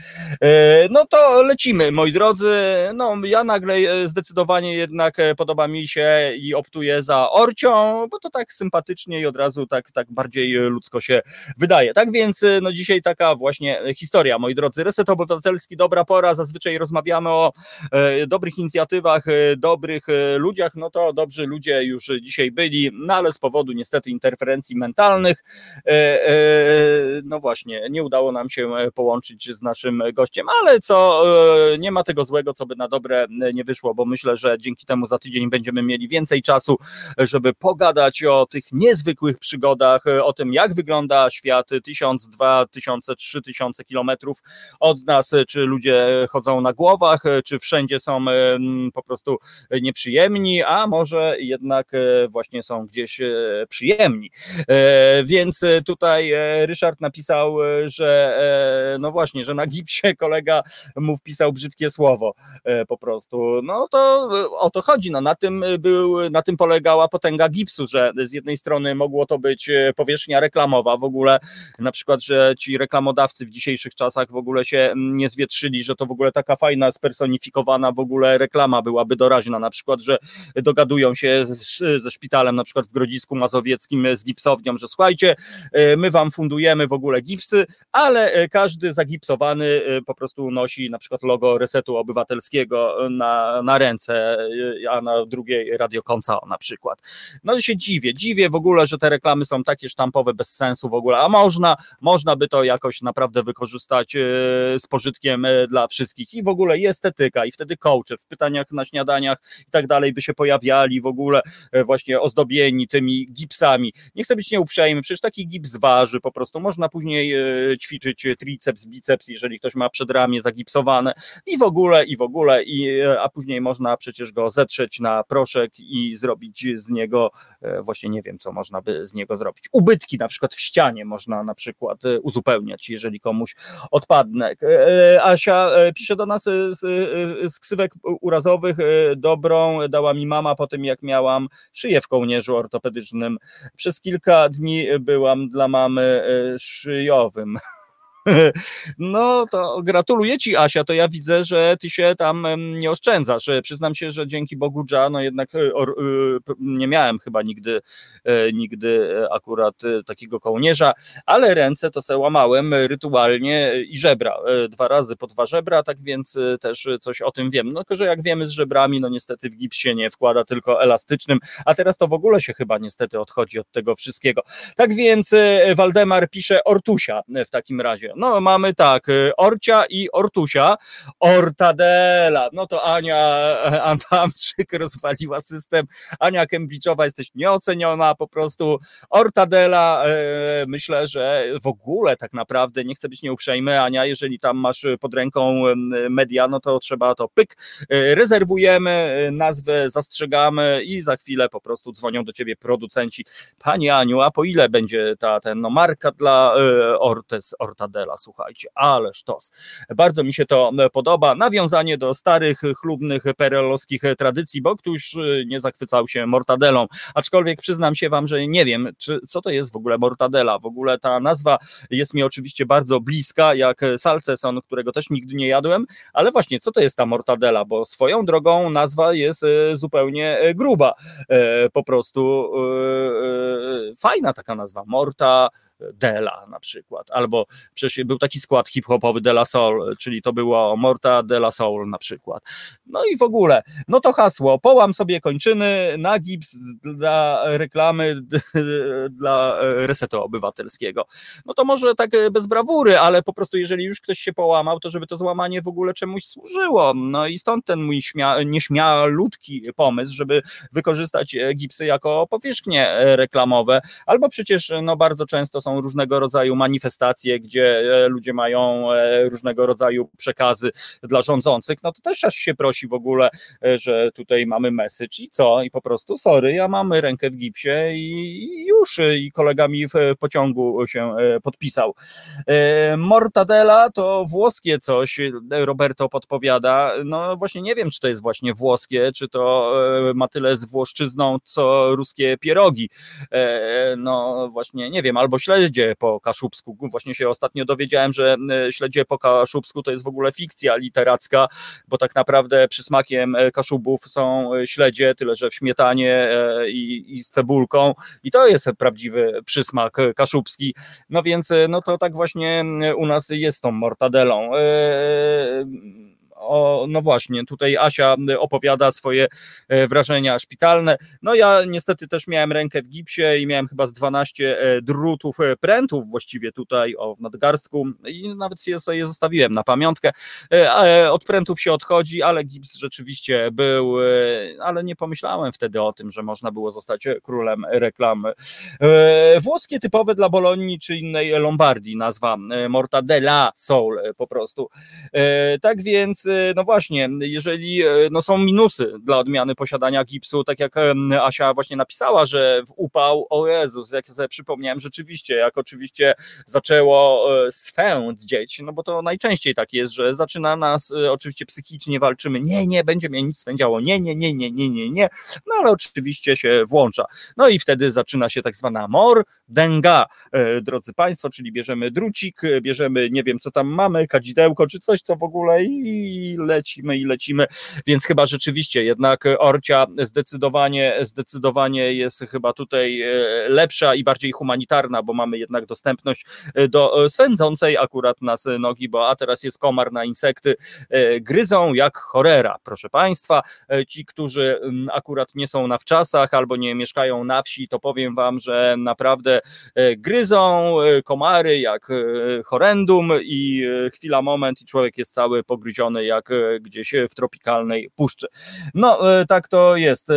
No to lecimy, moi drodzy. No ja nagle zdecydowanie jednak podoba mi się i optuję za Orcią, bo to tak sympatycznie i od razu tak, tak bardziej ludzko się wydaje. Tak więc no dzisiaj taka właśnie historia, moi drodzy. Reset Obywatelski, dobra pora, zazwyczaj rozmawiamy o e, dobrych inicjatywach, e, dobrych e, ludziach, no to dobrzy ludzie już dzisiaj byli, no ale z powodu niestety interferencji mentalnych, no właśnie, nie udało nam się połączyć z naszym gościem, ale co, nie ma tego złego, co by na dobre nie wyszło, bo myślę, że dzięki temu za tydzień będziemy mieli więcej czasu, żeby pogadać o tych niezwykłych przygodach, o tym, jak wygląda świat 1000, 2000, 3000 kilometrów od nas, czy ludzie chodzą na głowach, czy wszędzie są po prostu nieprzyjemni, a może jednak e, właśnie są gdzieś e, przyjemni. E, więc tutaj Ryszard napisał, że no właśnie, że na gipsie kolega mu wpisał brzydkie słowo po prostu. No to o to chodzi. No, na, tym był, na tym polegała potęga gipsu, że z jednej strony mogło to być powierzchnia reklamowa, w ogóle na przykład, że ci reklamodawcy w dzisiejszych czasach w ogóle się nie zwietrzyli, że to w ogóle taka fajna, spersonifikowana w ogóle reklama byłaby doraźna, na przykład, że dogadują się z, ze szpitalem na przykład w Grodzisku Mazowieckim z gipsownią, że słuchajcie, e, my wam fundujemy w ogóle gipsy, ale e, każdy zagipsowany e, po prostu nosi na przykład logo Resetu Obywatelskiego na, na ręce, a na drugiej Radio na przykład. No się dziwię, dziwię w ogóle, że te reklamy są takie sztampowe, bez sensu w ogóle, a można, można by to jakoś naprawdę wykorzystać z pożytkiem dla wszystkich i w ogóle i estetyka i wtedy coache w pytaniach na śniadaniach i tak dalej by się pojawiali w ogóle e, właśnie ozdobieni tymi gipsami. Nie chcę być nieuprzejmy, przecież taki gips waży po prostu. Można później e, ćwiczyć triceps, biceps, jeżeli ktoś ma przedramię zagipsowane i w ogóle, i w ogóle, i, e, a później można przecież go zetrzeć na proszek i zrobić z niego właśnie nie wiem, co można by z niego zrobić. Ubytki na przykład w ścianie można na przykład uzupełniać, jeżeli komuś odpadne. Asia pisze do nas z, z ksywek urazowych dobrą dała mi mama po tym, jak miałam szyję w kołnierzu ortopedycznym. Przez kilka dni byłam dla mamy szyjowym. No to gratuluję Ci, Asia. To ja widzę, że Ty się tam nie oszczędzasz. Przyznam się, że dzięki Bogu Dża, no jednak e, e, nie miałem chyba nigdy, e, nigdy akurat takiego kołnierza, ale ręce to se łamałem rytualnie i żebra. Dwa razy po dwa żebra, tak więc też coś o tym wiem. No tylko, że jak wiemy z żebrami, no niestety w gips się nie wkłada, tylko elastycznym, a teraz to w ogóle się chyba niestety odchodzi od tego wszystkiego. Tak więc Waldemar pisze Ortusia w takim razie. No mamy tak, y, Orcia i Ortusia, Ortadela, no to Ania Adamczyk rozwaliła system, Ania Kembridge'owa jesteś nieoceniona po prostu, Ortadela y, myślę, że w ogóle tak naprawdę, nie chcę być nieuprzejmy, Ania, jeżeli tam masz pod ręką media, no to trzeba to pyk, y, rezerwujemy, nazwę zastrzegamy i za chwilę po prostu dzwonią do ciebie producenci, Pani Aniu, a po ile będzie ta ten, no, marka dla Ortes, Ortadela? Słuchajcie, ale sztos. Bardzo mi się to podoba. Nawiązanie do starych, chlubnych, perelowskich tradycji, bo ktoś y, nie zachwycał się mortadelą. Aczkolwiek przyznam się wam, że nie wiem, czy, co to jest w ogóle mortadela. W ogóle ta nazwa jest mi oczywiście bardzo bliska, jak salceson, którego też nigdy nie jadłem, ale właśnie, co to jest ta mortadela? Bo swoją drogą nazwa jest y, zupełnie y, gruba. Po prostu fajna taka nazwa, Morta Dela na przykład, albo przecież był taki skład hip-hopowy De La Soul, czyli to było Morta De La Soul na przykład. No i w ogóle, no to hasło, połam sobie kończyny na gips dla reklamy dla resetu obywatelskiego. No to może tak bez brawury, ale po prostu jeżeli już ktoś się połamał, to żeby to złamanie w ogóle czemuś służyło. No i stąd ten mój śmia, nieśmialutki pomysł, żeby wykorzystać gipsy jako powierzchnie reklamowe, albo przecież no bardzo często są różnego rodzaju manifestacje, gdzie e, ludzie mają e, różnego rodzaju przekazy dla rządzących, no to też aż się prosi w ogóle, e, że tutaj mamy message i co? I po prostu sorry, ja mam rękę w gipsie i już i kolega mi w pociągu się podpisał. Mortadella to włoskie coś, Roberto podpowiada. No właśnie nie wiem, czy to jest właśnie włoskie, czy to ma tyle z włoszczyzną, co ruskie pierogi. No właśnie nie wiem, albo śledzie po kaszubsku. Właśnie się ostatnio dowiedziałem, że e, śledzie po kaszubsku to jest w ogóle fikcja literacka, bo tak naprawdę przysmakiem e, kaszubów są e, śledzie, tyle że w śmietanie i, i z cebulką i to jest prawdziwy przysmak kaszubski. No więc no to tak właśnie u nas jest tą mortadelą o, no właśnie, tutaj Asia opowiada swoje e, wrażenia szpitalne. No ja niestety też miałem rękę w gipsie i miałem chyba z 12 e, drutów, e, prętów właściwie tutaj o, w nadgarstku i nawet je sobie zostawiłem na pamiątkę. Od prętów się odchodzi, ale gips rzeczywiście był, ale nie pomyślałem wtedy o tym, że można było zostać królem reklamy. Włoskie typowe dla Bolonii czy innej Lombardii nazwa Mortadella Soul po prostu. Tak więc no właśnie, jeżeli e, no są minusy dla odmiany posiadania gipsu, tak jak Asia właśnie napisała, że w upał, o Jezus, jak sobie przypomniałem, rzeczywiście, jak oczywiście zaczęło e, swędzieć, no bo to najczęściej tak jest, że zaczyna nas, e, oczywiście psychicznie walczymy, nie, nie, będzie mnie nic swędziało, nie, nie, nie, nie, nie, nie, nie, no ale oczywiście się włącza. No i wtedy zaczyna się tak zwana mor denga, drodzy Państwo, czyli bierzemy drucik, bierzemy, nie wiem co tam mamy, kadzidełko czy coś, co w ogóle i i lecimy i lecimy, więc chyba rzeczywiście jednak Orcia zdecydowanie, zdecydowanie jest chyba tutaj e, lepsza i bardziej humanitarna, bo mamy jednak dostępność e, do swędzącej akurat nas nogi, bo a teraz jest komar na insekty, e, gryzą jak chorera, proszę Państwa, ci, którzy akurat nie są na wczasach albo nie mieszkają na wsi, to powiem Wam, że naprawdę gryzą komary jak horrendum i chwila, moment i człowiek jest cały pogryziony jak e, gdzieś w tropikalnej puszczy. No, e, tak to jest. E,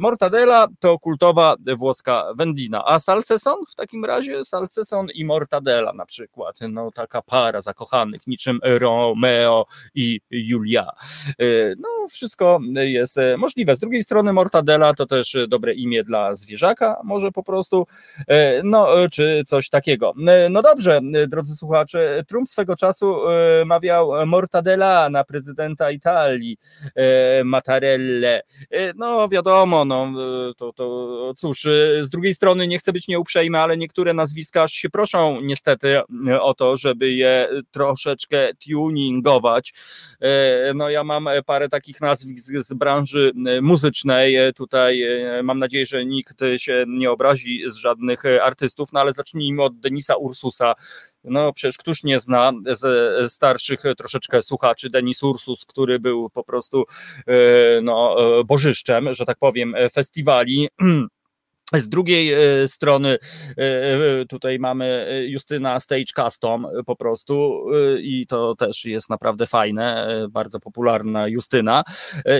mortadela to kultowa włoska wędlina, a salceson w takim razie salceson i mortadela na przykład. No, taka para zakochanych, niczym Romeo i Julia. No, wszystko jest możliwe. Z drugiej strony mortadela to też dobre imię dla zwierzaka, może po prostu, no, czy coś takiego. No dobrze, drodzy słuchacze, Trump swego czasu mawiał mortadela na prezydenta Italii, e, Mattarelle. E, no wiadomo, no to, to cóż, z drugiej strony nie chcę być nieuprzejmy, ale niektóre nazwiska się proszą niestety o to, żeby je troszeczkę tuningować. E, no ja mam parę takich nazwisk z branży muzycznej. Tutaj mam nadzieję, że nikt się nie obrazi z żadnych artystów, no ale zacznijmy od Denisa Ursusa, no przecież któż nie zna ze starszych troszeczkę słuchaczy Denis Ursus, który był po prostu e, no, e, bożyszczem, że tak powiem, festiwali Z drugiej e, strony e, e, tutaj mamy Justyna Stage Custom po prostu i to też jest naprawdę fajne, bardzo popularna Justyna.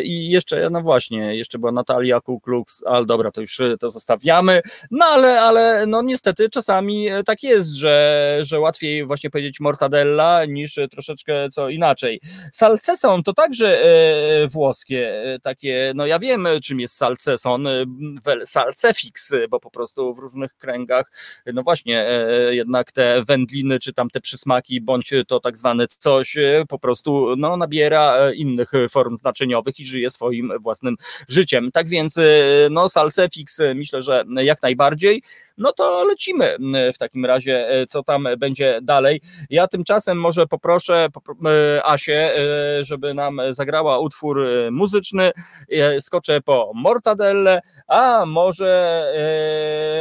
I jeszcze, no właśnie, jeszcze była Natalia Kuklux, ale dobra, to już to zostawiamy, no ale, ale no niestety czasami tak jest, że, że łatwiej właśnie powiedzieć mortadella niż troszeczkę co inaczej. Salceson to także włoskie, takie, no ja wiem czym jest salceson, salcefix, bo po prostu w różnych kręgach, no właśnie, e, jednak te wędliny, czy tam te przysmaki, bądź to tak zwane coś, e, po prostu no, nabiera e, innych form znaczeniowych i żyje swoim własnym życiem. Tak więc, no, salcefix myślę, że jak najbardziej. No to lecimy w takim razie, co tam będzie dalej. Ja tymczasem może poproszę Asię, żeby nam zagrała utwór muzyczny. Skoczę po Mortadelle, a może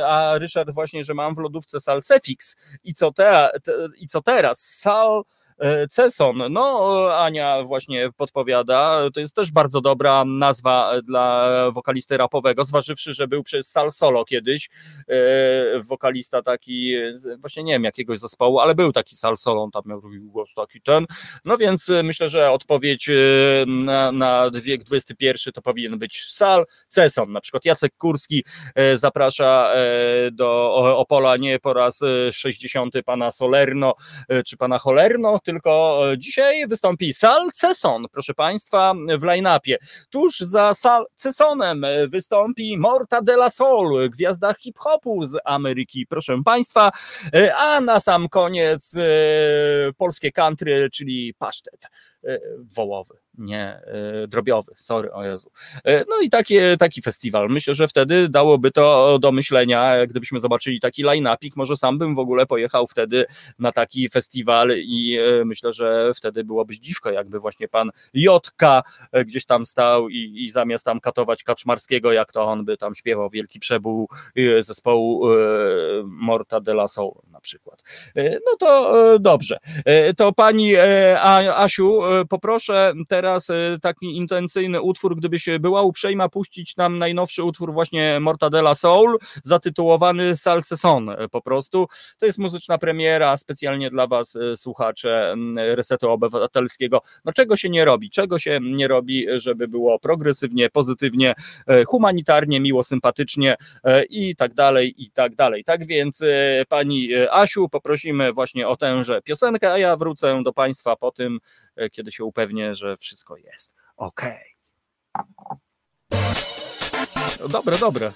a Ryszard właśnie, że mam w lodówce salcefix i co, te, te, i co teraz? Sal E, Ceson. No, Ania właśnie podpowiada, to jest też bardzo dobra nazwa dla wokalisty rapowego, zważywszy, że był przez Sal Solo kiedyś, e, wokalista taki, właśnie nie wiem jakiegoś zespołu, ale był taki Sal Solo, on tam miał głos taki ten, no więc myślę, że odpowiedź e, na, na wiek XXI to powinien być Sal Ceson, na przykład Jacek Kurski zaprasza do Opola nie po raz 60 pana Solerno czy pana Cholerno, tylko e, dzisiaj wystąpi Sal Cesson, proszę Państwa, w line-upie. Tuż za Sal Cessonem e, wystąpi Morta de la Sol, gwiazda hip-hopu z Ameryki, proszę Państwa, e, a na sam koniec polskie country, czyli pasztet wołowy nie e, drobiowy, sorry, o Jezu. E, no i takie, taki festiwal. Myślę, że wtedy dałoby to do myślenia, gdybyśmy zobaczyli taki line-upik, może sam bym w ogóle pojechał wtedy na taki festiwal i e, myślę, że wtedy byłoby dziwko, jakby właśnie pan Jotka gdzieś tam stał i, i zamiast tam katować Kaczmarskiego, jak to on by tam śpiewał Wielki Przebuł zespołu Morta de la Soul na przykład. No to dobrze. To pani Asiu, poproszę teraz e, taki intencyjny utwór, gdybyś była uprzejma puścić nam najnowszy utwór właśnie Mortadella Soul, zatytułowany Salceson e, po prostu. To jest muzyczna premiera specjalnie dla was e, słuchacze Resetu Obywatelskiego. No czego się nie robi? Czego się nie robi, żeby było progresywnie, pozytywnie, humanitarnie, miło, sympatycznie i tak dalej, i tak dalej. Tak więc pani Asiu, poprosimy właśnie o tęże piosenkę, a ja wrócę do państwa po tym, kiedy się upewnię, że wszystko jest ok. No dobre, dobre.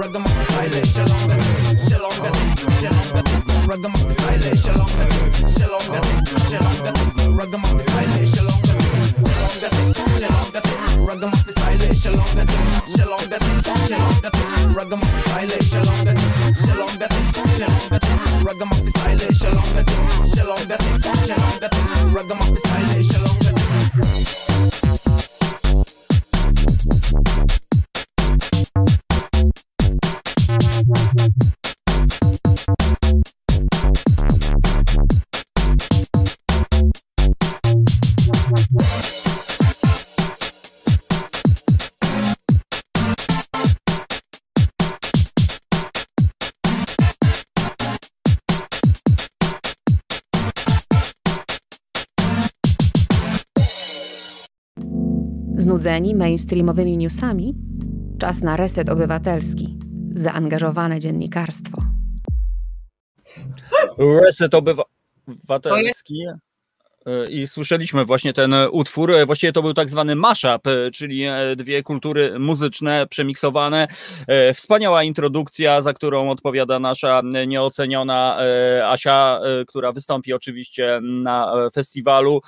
ragamuffin style, shalom, shalom, them, shell on shalom, shalom. Znudzeni mainstreamowymi newsami? Czas na reset obywatelski. Zaangażowane dziennikarstwo. Reset Obywatelski. I słyszeliśmy właśnie ten utwór. Właściwie to był tak zwany mashup, czyli dwie kultury muzyczne przemiksowane. Wspaniała introdukcja, za którą odpowiada nasza nieoceniona Asia, która wystąpi oczywiście na festiwalu,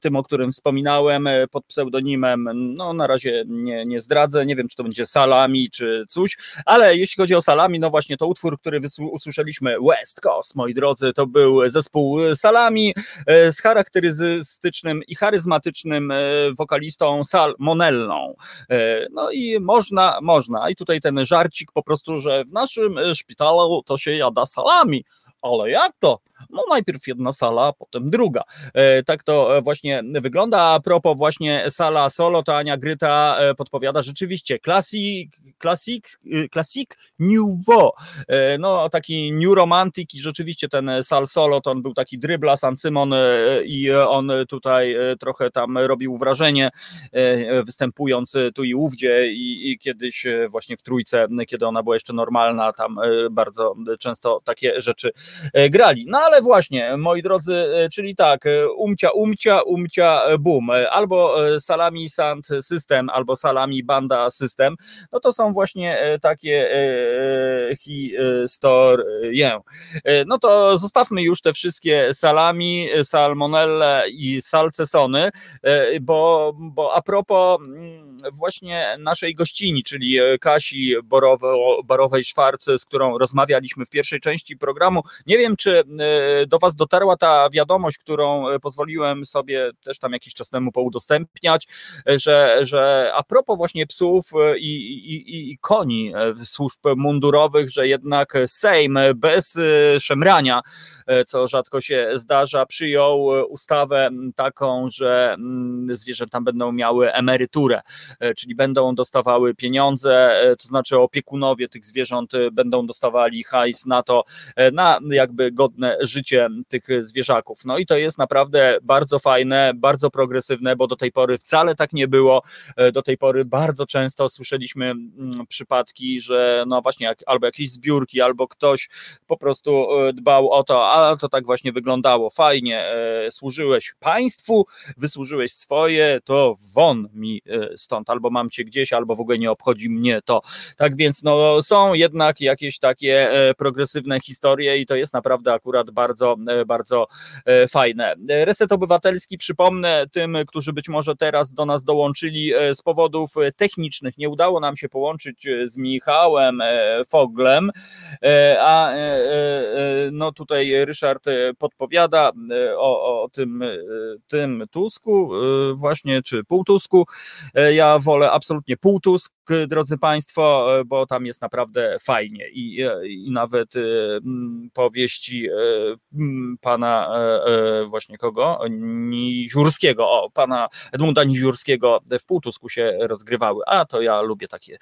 tym, o którym wspominałem, pod pseudonimem. No, na razie nie, nie zdradzę. Nie wiem, czy to będzie salami, czy coś, ale jeśli chodzi o salami, no właśnie to utwór, który usłyszeliśmy, West Coast, moi drodzy, to był zespół salami z charakterem charakterystycznym i charyzmatycznym wokalistą Sal Monellą. No i można, można. I tutaj ten żarcik po prostu, że w naszym szpitalu to się jada salami. Ale jak to? No najpierw jedna sala, potem druga. E, tak to właśnie wygląda. A propos właśnie sala solo, to Ania Gryta podpowiada rzeczywiście klasik, klasik, klasik nouveau. E, no taki new romantic i rzeczywiście ten sal solo to on był taki drybla, San Simon e, i on tutaj trochę tam robił wrażenie występując tu i ówdzie i, i kiedyś właśnie w trójce, kiedy ona była jeszcze normalna, tam bardzo często takie rzeczy grali. No ale właśnie, moi drodzy, czyli tak, umcia, umcia, umcia, boom, albo salami sound system, albo salami banda system, no to są właśnie takie historie. No to zostawmy już te wszystkie salami, salmonelle i salcesony, bo, bo a propos właśnie naszej gościni, czyli Kasi Borowo, Barowej-Szwarc, z którą rozmawialiśmy w pierwszej części programu. Nie wiem, czy do Was dotarła ta wiadomość, którą pozwoliłem sobie też tam jakiś czas temu poudostępniać, że, że a propos właśnie psów i, i, i koni służb mundurowych, że jednak Sejm bez szemrania, co rzadko się zdarza, przyjął ustawę taką, że zwierzęta będą miały emeryturę, czyli będą dostawały pieniądze, to znaczy opiekunowie tych zwierząt będą dostawali hajs na to, na jakby godne życie tych zwierzaków. No i to jest naprawdę bardzo fajne, bardzo progresywne, bo do tej pory wcale tak nie było. Do tej pory bardzo często słyszeliśmy przypadki, że no właśnie jak, albo jakieś zbiórki, albo ktoś po prostu dbał o to, a to tak właśnie wyglądało. Fajnie, służyłeś państwu, wysłużyłeś swoje, to won mi stąd, albo mam cię gdzieś, albo w ogóle nie obchodzi mnie to. Tak więc no, są jednak jakieś takie progresywne historie i to jest naprawdę akurat bardzo, bardzo fajne. Reset Obywatelski, przypomnę tym, którzy być może teraz do nas dołączyli z powodów technicznych, nie udało nam się połączyć z Michałem Foglem, a no tutaj Ryszard podpowiada o, o tym, tym Tusku właśnie, czy półtusku, ja wolę absolutnie półtusk, drodzy Państwo, bo tam jest naprawdę fajnie i, i nawet powieści pana właśnie kogo? Niziurskiego, o, pana Edmunda Niziurskiego w Półtusku się rozgrywały, a to ja lubię takie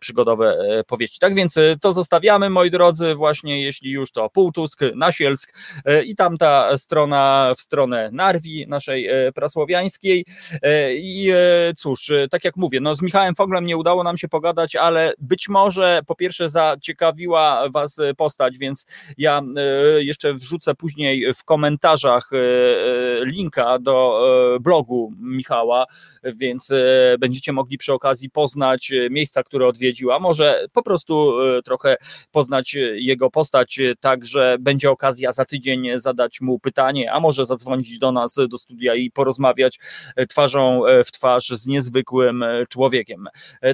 przygodowe powieści. Tak więc to zostawiamy, moi drodzy, właśnie jeśli już to Półtusk, Nasielsk i tamta strona w stronę Narwi, naszej prasłowiańskiej i cóż, tak jak mówię, no z Michałem Foglem nie udało nam się pogadać, ale być może po pierwsze zaciekawiła Was postać, więc ja e, jeszcze wrzucę później w komentarzach e, e, linka do blogu Michała, więc będziecie mogli przy okazji poznać miejsca, które odwiedził, a może po prostu trochę poznać jego postać, tak że będzie okazja za tydzień zadać mu pytanie, a może zadzwonić do nas do studia i porozmawiać twarzą w twarz z niezwykłym człowiekiem.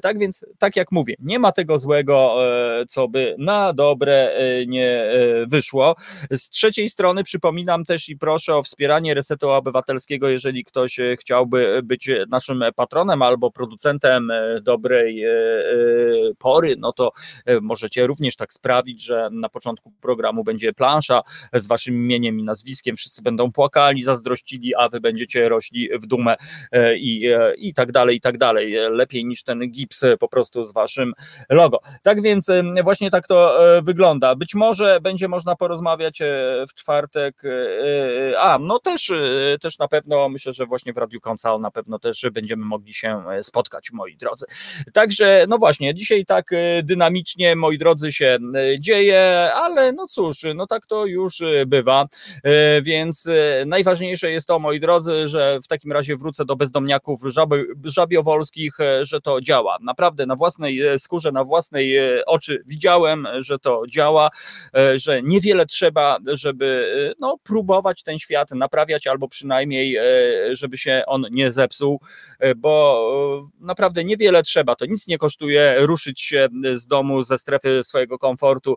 Tak więc, tak jak mówię, nie ma tego złego, e, co by na dobre e, nie e, wyszło. Z trzeciej strony przypominam też i proszę o wspieranie Resetu Obywatelskiego, jeżeli ktoś chciałby być naszym patronem albo producentem dobrej pory, no to możecie również tak sprawić, że na początku programu będzie plansza z waszym imieniem i nazwiskiem, wszyscy będą płakali, zazdrościli, a wy będziecie rośli w dumę i, i tak dalej, i tak dalej. Lepiej niż ten gips po prostu z waszym logo. Tak więc właśnie tak to e, wygląda. Być może będzie można porozmawiać e, w czwartek. E, a, no też, też na pewno myślę, że właśnie w Radiu Koncal na pewno też będziemy mogli się spotkać, moi drodzy. Także, no właśnie, dzisiaj tak dynamicznie, moi drodzy, się dzieje, ale no cóż, no tak to już bywa. Więc najważniejsze jest to, moi drodzy, że w takim razie wrócę do bezdomniaków żaby, żabiowolskich, że to działa. Naprawdę na własnej e, skórze, na własnej e, oczy widziałem, że to działa, e, że niewiele trzeba, żeby no, próbować ten świat naprawiać, albo przynajmniej, żeby się on nie zepsuł, bo naprawdę niewiele trzeba. To nic nie kosztuje ruszyć się z domu, ze strefy swojego komfortu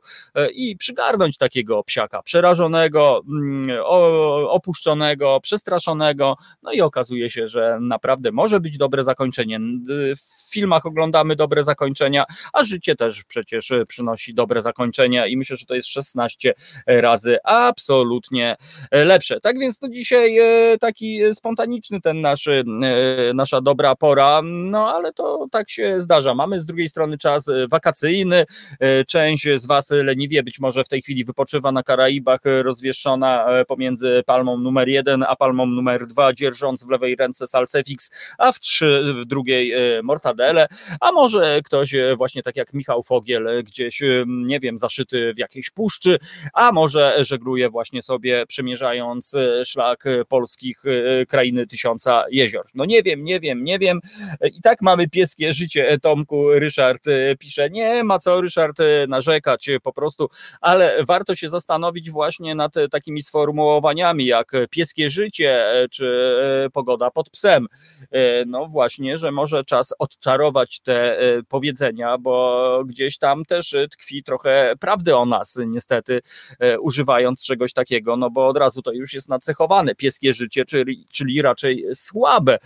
i przygarnąć takiego psiaka przerażonego, mm, opuszczonego, przestraszonego. No i okazuje się, że naprawdę może być dobre zakończenie. W filmach oglądamy dobre zakończenia, a życie też przecież przynosi dobre zakończenia i myślę, że to jest 16 razy absolutnie lepsze. Tak więc no dzisiaj e, taki spontaniczny ten nasz, e, nasza dobra pora, no ale to tak się zdarza. Mamy z drugiej strony czas wakacyjny, e, część z Was leniwie być może w tej chwili wypoczywa na Karaibach, rozwieszona pomiędzy palmą numer jeden a palmą numer dwa, dzierżąc w lewej ręce salsefix, a w, trzy, w drugiej mortadele, a może ktoś właśnie tak jak Michał Fogiel gdzieś, nie wiem, zaszyty w jakiejś puszczy, a może żegluje właśnie sobie przemierzając szlak polskich krainy tysiąca jezior. No nie wiem, nie wiem, nie wiem. I tak mamy pieskie życie, Tomku Ryszard pisze. Nie ma co Ryszard narzekać po prostu, ale warto się zastanowić właśnie nad takimi sformułowaniami jak pieskie życie, czy pogoda pod psem. No właśnie, że może czas odczarować te powiedzenia, bo gdzieś tam też tkwi trochę prawdy o nas, niestety, e, używając czegoś takiego, no bo od razu to już jest nacechowane. Pieskie życie, czyli, czyli raczej słabe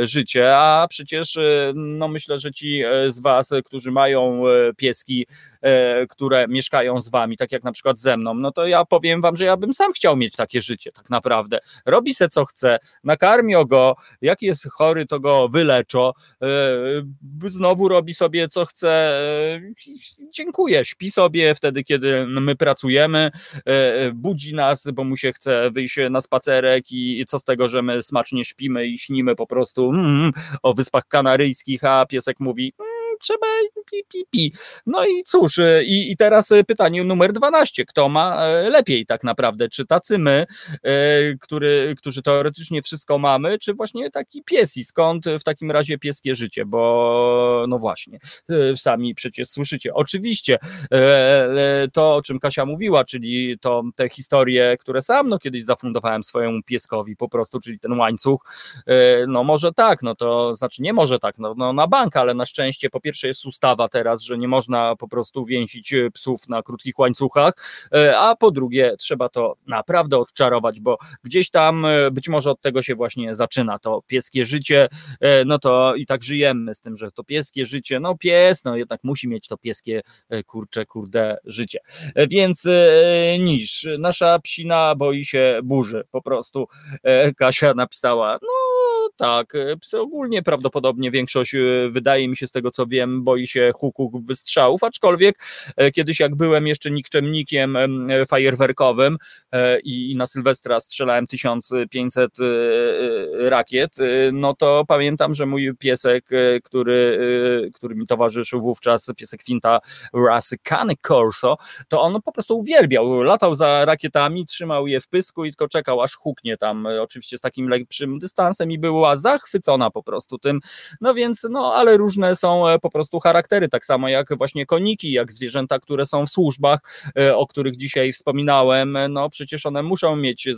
życie, a przecież no myślę, że ci z Was, którzy mają pieski, które mieszkają z Wami, tak jak na przykład ze mną, no to ja powiem Wam, że ja bym sam chciał mieć takie życie, tak naprawdę. Robi se co chce, nakarmio go, jak jest chory, to go wyleczą, znowu robi sobie co chce, dziękuję, śpi sobie wtedy, kiedy my pracujemy, e, budzi nas, bo mu się chce wyjść na spacerek i co z tego, że my smacznie śpimy i śnimy po prostu mm, o Wyspach Kanaryjskich, a piesek mówi mm, trzeba pi, pi, pi. No i cóż, e, i, i teraz pytanie numer 12. Kto ma e, lepiej tak naprawdę? Czy tacy my, który, którzy teoretycznie wszystko mamy, czy właśnie taki pies i skąd w takim razie pieskie życie? Bo no właśnie, sami przecież słyszycie. Oczywiście e, e, to, o czym Kasia mówiła, czyli to te historie, które sam no, kiedyś zafundowałem swojemu pieskowi po prostu, czyli ten łańcuch, e, no może tak, no to znaczy nie może tak, no, no na bank, ale na szczęście po pierwsze jest ustawa teraz, że nie można po prostu więzić psów na krótkich łańcuchach, a po drugie trzeba to naprawdę odczarować, bo gdzieś tam być może od tego się właśnie zaczyna to pieskie życie, no to i tak żyjemy z tym, że to pieskie życie, no pies, no jednak musi mieć to pieskie kurcze, kurde życie. Więc niż nasza psina boi się burzy, po prostu Kasia napisała, no tak, e, psy ogólnie prawdopodobnie większość, e, wydaje mi się z tego co wiem, boi się huków, wystrzałów, aczkolwiek e, kiedyś jak byłem jeszcze nikczemnikiem fajerwerkowym i na Sylwestra strzelałem 1500 rakiet, no to pamiętam, że mój piesek, który, który mi towarzyszył wówczas, piesek Finta rasy Cane Corso, to on po prostu uwielbiał, latał za rakietami, trzymał je w pysku i tylko czekał aż huknie tam, oczywiście z takim lepszym dystansem i było była zachwycona po prostu tym. No więc, no ale różne są e, po prostu charaktery, tak samo jak właśnie koniki, jak zwierzęta, które są w służbach, e, o których dzisiaj wspominałem, no przecież one muszą mieć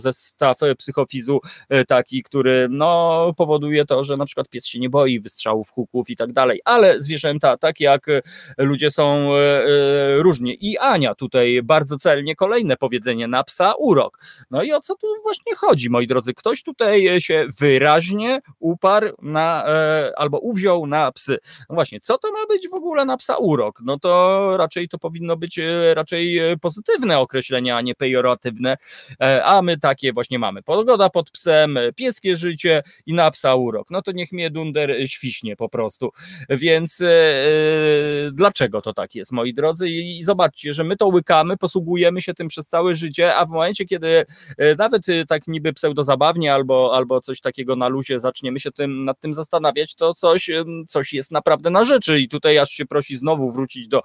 zestaw psychofizu e, taki, który no powoduje to, że na przykład pies się nie boi wystrzałów, huków i tak dalej, ale zwierzęta, tak jak ludzie są różni. I Ania tutaj bardzo celnie kolejne powiedzenie na psa urok. No i o co tu właśnie chodzi, moi drodzy? Ktoś tutaj się wyra wyraźnie uparł na, e, albo uwziął na psy. No właśnie, co to ma być w ogóle na psa urok? No to raczej to powinno być e, raczej e, pozytywne określenie, a nie pejoratywne, a my takie właśnie mamy. Pogoda pod psem, pieskie życie i na psa urok. No to niech mnie dunder świśnie po prostu. Więc dlaczego to tak jest, moi drodzy? I zobaczcie, że my to łykamy, posługujemy się tym przez całe życie, a w momencie, kiedy nawet tak niby pseudozabawnie albo, albo coś takiego na luzie zaczniemy się tym, nad tym zastanawiać, to coś, coś jest naprawdę na rzeczy i tutaj aż się prosi znowu wrócić do e,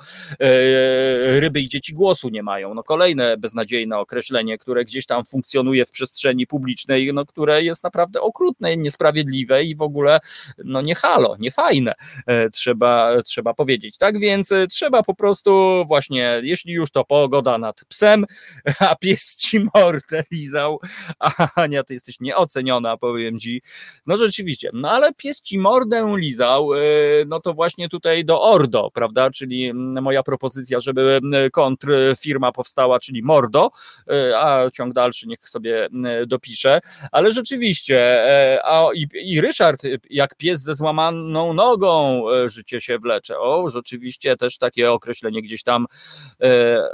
ryby i dzieci głosu nie mają. No kolejne beznadziejne określenie, które gdzieś tam funkcjonuje w przestrzeni publicznej, no które jest naprawdę okrutne, niesprawiedliwe i w ogóle no nie halo, nie fajne, e, trzeba, trzeba powiedzieć. Tak więc e, trzeba po prostu właśnie, jeśli już to pogoda nad psem, a pies ci mordę lizał, a Ania, ty jesteś nieoceniona, powiem ci, no rzeczywiście, no ale pies ci mordę lizał, e, no to właśnie tutaj do Ordo, prawda, czyli moja propozycja, żeby kontrfirma powstała, czyli Mordo, e, a ciąg dalszy niech sobie dopisze, ale rzeczywiście, e, a i, i Ryszard, jak pies ze złamaną nogą życie się wlecze, o, rzeczywiście też takie określenie gdzieś tam,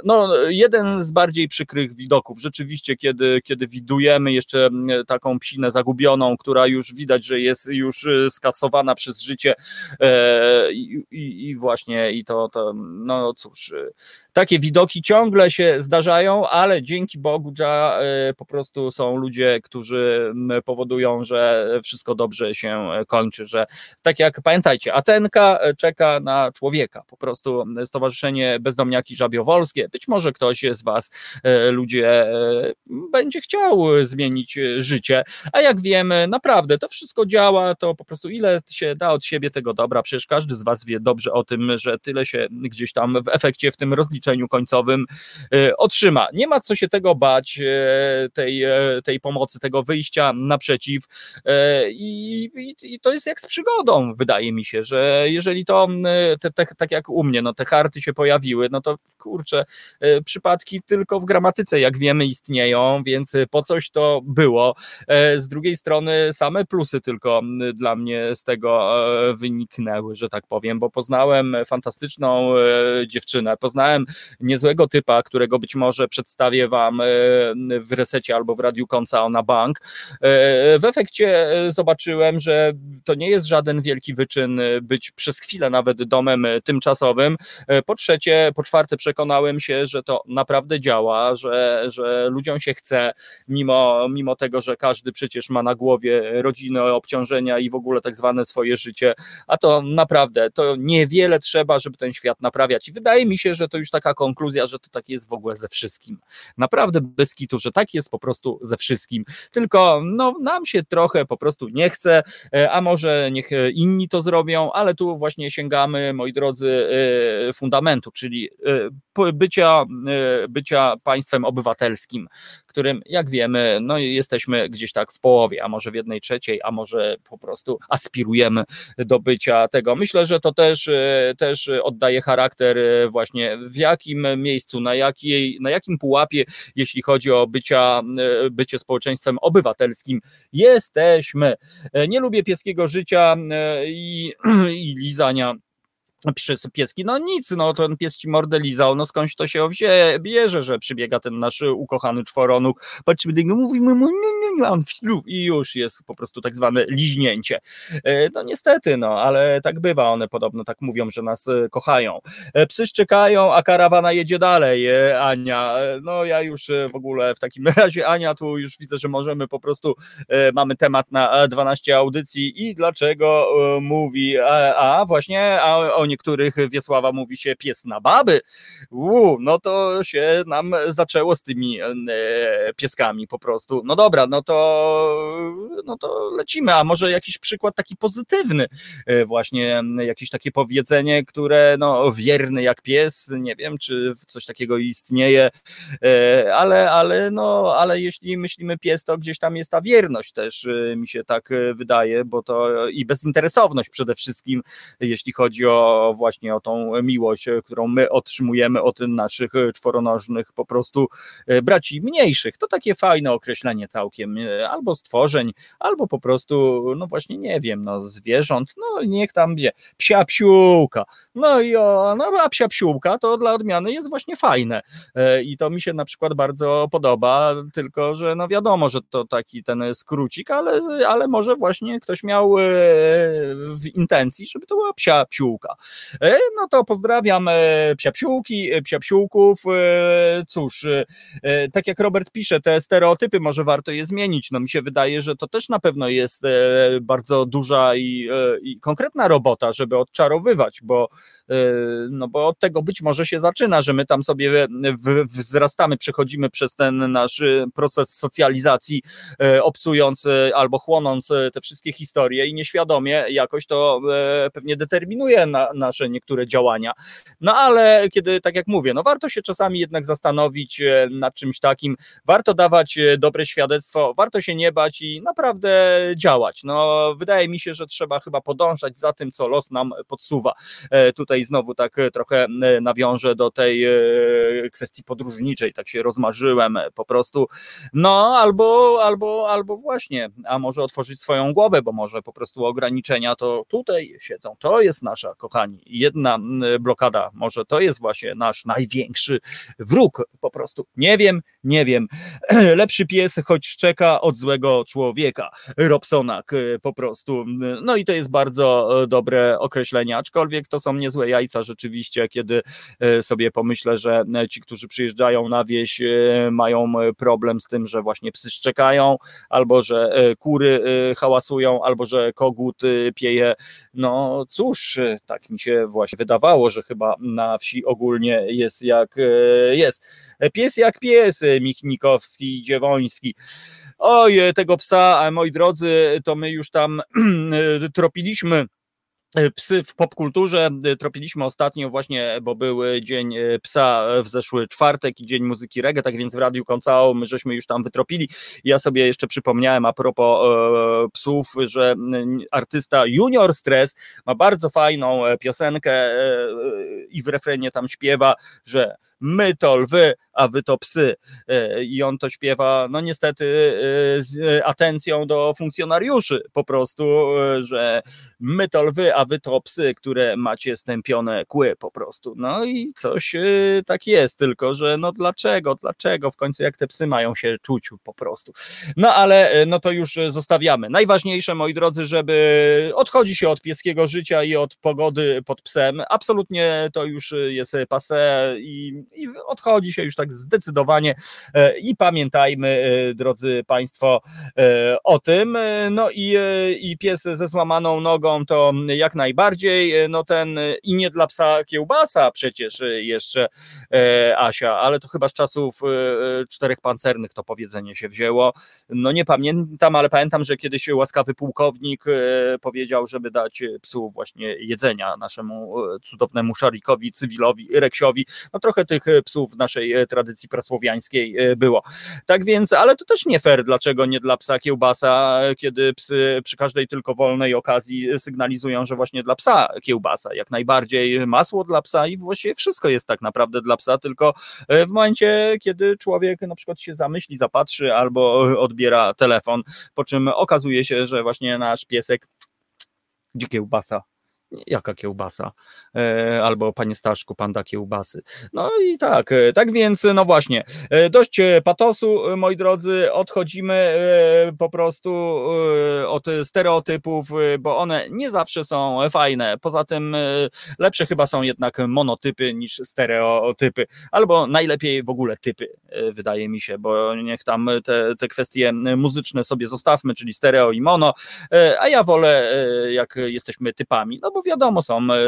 no jeden z bardziej przykrych widoków, rzeczywiście, kiedy, kiedy widujemy jeszcze taką psinę zagubioną, która już widać, że jest już y, skasowana przez życie e, i, i, i właśnie i to, to, no cóż, y, takie widoki ciągle się zdarzają, ale dzięki Bogu ja, e, po prostu są ludzie, którzy powodują, że wszystko dobrze się kończy, że tak jak pamiętajcie, Atenka e, czeka na człowieka, po prostu Stowarzyszenie Bezdomniaki Żabiowolskie, być może ktoś z Was, ludzie, będzie chciał zmienić życie, a jak wiemy, naprawdę to wszystko działa, to po prostu ile się da od siebie tego dobra, przecież każdy z Was wie dobrze o tym, że tyle się gdzieś tam w efekcie, w tym rozliczeniu końcowym y, otrzyma. Nie ma co się tego bać, y, tej, y, tej pomocy, tego wyjścia naprzeciw i, i, i to jest jak z przygodą, wydaje mi się, że jeżeli to, te, te, tak jak u mnie, no te karty się pojawiły, no to kurczę, przypadki tylko w gramatyce, jak wiemy, istnieją, więc po coś to było. Z drugiej strony same plusy tylko dla mnie z tego e, wyniknęły, że tak powiem, bo poznałem fantastyczną e, dziewczynę, poznałem niezłego typa, którego być może przedstawię wam e, w resecie albo w Radiu Konca na bank. W efekcie zobaczyłem, że to nie jest żaden wielki wyczyn być przez chwilę nawet domem tymczasowym. Po trzecie, po czwarte przekonałem się, że to naprawdę działa, że, że ludziom się chce, mimo, mimo tego, że każdy przecież ma na głowie rodzinę, obciążenia i w ogóle tak zwane swoje życie, a to naprawdę, to niewiele trzeba, żeby ten świat naprawiać. I wydaje mi się, że to już taka konkluzja, że to tak jest w ogóle ze wszystkim. Naprawdę bez kitu, że tak jest po prostu ze wszystkim, tylko no nam się trochę po prostu nie chce, e, a może niech inni to zrobią, ale tu właśnie sięgamy, moi drodzy, e, fundamentu, czyli e, bycia, bycia państwem obywatelskim, którym, jak wiemy, no jesteśmy gdzieś tak w połowie, a może w jednej trzeciej, a może po prostu aspirujemy do bycia tego. Myślę, że to też, też oddaje charakter właśnie w jakim miejscu, na, jakiej, na jakim pułapie, jeśli chodzi o bycia, bycie społeczeństwem obywatelskim, jesteśmy. Nie lubię pieskiego życia i, i lizania przez pieski, no nic, no ten pies ci mordę lizał, no skądś to się wzie, bierze, że przybiega ten nasz ukochany czworonuk, patrzymy do niego, mówimy mu, nie, nie, on i już jest po prostu tak zwane liźnięcie. E, no niestety, no, ale tak bywa, one podobno tak mówią, że nas e, kochają. E, psy szczekają, a karawana jedzie dalej, Ania, no ja już w ogóle w takim razie, Ania, tu już widzę, że możemy po prostu, mamy temat na 12 audycji i dlaczego mówi, a, a właśnie, a oni niektórych Wiesława mówi się pies na baby, Uu, no to się nam zaczęło z tymi e, pieskami po prostu. No dobra, no to, no to lecimy, a może jakiś przykład taki pozytywny, e, właśnie jakieś takie powiedzenie, które no wierny jak pies, nie wiem, czy coś takiego istnieje, e, ale, ale no, ale jeśli myślimy pies, to gdzieś tam jest ta wierność też, mi się tak wydaje, bo to i bezinteresowność przede wszystkim, jeśli chodzi o właśnie o tą miłość, e, którą my otrzymujemy od naszych e, czworonożnych po prostu e, braci mniejszych. To takie fajne określenie całkiem, albo stworzeń, albo po prostu, no właśnie nie wiem, no zwierząt, no niech tam wie, psia psiółka, no i o, no a psia psiółka to dla odmiany jest właśnie fajne i to mi się na przykład bardzo podoba, tylko że no wiadomo, że to taki ten skrócik, ale, ale może właśnie ktoś miał w intencji, żeby to była psia psiółka. E, no to pozdrawiam e, psiapsiółki, e, psiapsiółków. Cóż, tak jak Robert pisze, te stereotypy może warto je zmienić. No mi się wydaje, że to też na pewno jest bardzo duża i, i konkretna robota, żeby odczarowywać, bo, no bo od tego być może się zaczyna, że my tam sobie wzrastamy, przechodzimy przez ten nasz proces socjalizacji, obcując albo chłonąc te wszystkie historie i nieświadomie jakoś to pewnie determinuje na, nasze niektóre działania. No ale kiedy, tak jak mówię, no warto się czasami jednak zastanowić e, nad czymś takim, warto dawać e, dobre świadectwo, warto się nie bać i naprawdę działać. No wydaje mi się, że trzeba chyba podążać za tym, co los nam podsuwa. E, tutaj znowu tak trochę nawiążę do tej kwestii podróżniczej, tak się rozmarzyłem po prostu. No albo, albo, albo właśnie, a może otworzyć swoją głowę, bo może po prostu ograniczenia to tutaj siedzą. To jest nasza, kochani, jedna blokada, może to jest właśnie nasz największy wróg po prostu. Nie wiem, nie wiem. Lepszy pies, choć szczeka od złego człowieka. Robsonak y, po prostu. No i to jest bardzo e, dobre określenie, aczkolwiek to są niezłe jajca rzeczywiście, kiedy e, sobie pomyślę, że ci, którzy przyjeżdżają na wieś, mają problem z tym, że właśnie psy szczekają, albo że kury hałasują, albo że kogut pieje. No cóż, tak mi się właśnie wydawało, że chyba na wsi ogólnie jest jak jest. Pies jak pies, Michnikowski, Dziewoński. Oj, tego psa, moi drodzy, to my już tam tropiliśmy E, psy w popkulturze. E, tropiliśmy ostatnio właśnie, bo był Dzień e, Psa w zeszły czwartek i Dzień Muzyki Reggae, tak więc w Radiu Koncao my żeśmy już tam wytropili. Ja sobie jeszcze przypomniałem a propos e, psów, że artysta Junior Stress ma bardzo fajną piosenkę e, i w refrenie tam śpiewa, że my to lwy, a wy to psy. I on to śpiewa, no niestety z atencją do funkcjonariuszy po prostu, że my to lwy, a wy to psy, które macie stępione kły po prostu. No i coś tak jest, tylko że no dlaczego, dlaczego w końcu jak te psy mają się czuć po prostu. No ale no to już zostawiamy. Najważniejsze, moi drodzy, żeby odchodzi się od pieskiego życia i od pogody pod psem. Absolutnie to już jest pase i, i odchodzi się już tak zdecydowanie y, i pamiętajmy, y, drodzy Państwo, o tym. No i, i pies ze złamaną nogą to jak najbardziej, e, no ten e, i nie dla psa kiełbasa przecież e, jeszcze Asia, ale to chyba z czasów czterech pancernych to powiedzenie się wzięło. No nie pamiętam, ale pamiętam, że kiedyś łaskawy pułkownik powiedział, żeby dać psu właśnie jedzenia naszemu cudownemu szarikowi, cywilowi, reksiowi. No trochę tych psów w naszej tradycji prasłowiańskiej było. Tak więc, ale to też nie fair, dlaczego nie dla psa kiełbasa, kiedy psy przy każdej tylko wolnej okazji sygnalizują, że właśnie dla psa kiełbasa, jak najbardziej masło dla psa i właściwie wszystko jest tak naprawdę dla psa, tylko w momencie, kiedy człowiek na przykład się zamyśli, zapatrzy albo odbiera telefon, po czym okazuje się, że właśnie nasz piesek gdzie kiełbasa? Jaka kiełbasa? E, albo panie Staszku, panda kiełbasy. No i tak, e, tak więc, no właśnie, e, dość patosu, moi drodzy, odchodzimy po prostu od stereotypów, bo one nie zawsze są fajne. Poza tym lepsze chyba są jednak monotypy niż stereotypy, albo najlepiej w ogóle typy, wydaje mi się, bo niech tam te, te kwestie muzyczne sobie zostawmy, czyli stereo i mono, a ja wolę, jak jesteśmy typami, no bo wiadomo, są e,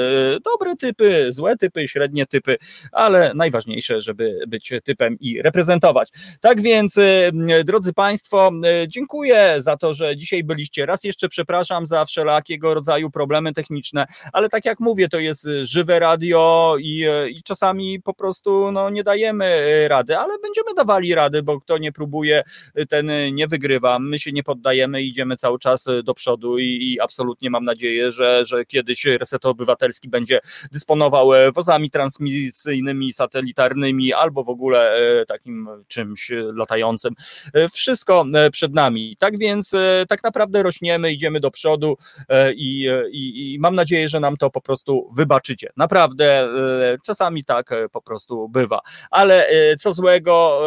dobre typy, złe typy, średnie typy, ale najważniejsze, żeby być typem i reprezentować. Tak więc, e, drodzy Państwo, e, dziękuję za to, że dzisiaj byliście. Raz jeszcze przepraszam za wszelakiego rodzaju problemy techniczne, ale tak jak mówię, to jest żywe radio i, i czasami po prostu no, nie dajemy rady, ale będziemy dawali rady, bo kto nie próbuje, ten nie wygrywa. My się nie poddajemy, idziemy cały czas do przodu i, i absolutnie mam nadzieję, że, że kiedyś Reset Obywatelski będzie dysponował e, wozami transmisyjnymi, satelitarnymi albo w ogóle e, takim czymś latającym. E, wszystko przed nami. Tak więc tak naprawdę rośniemy, idziemy do przodu i, i, i mam nadzieję, że nam to po prostu wybaczycie. Naprawdę czasami tak po prostu bywa. Ale co złego,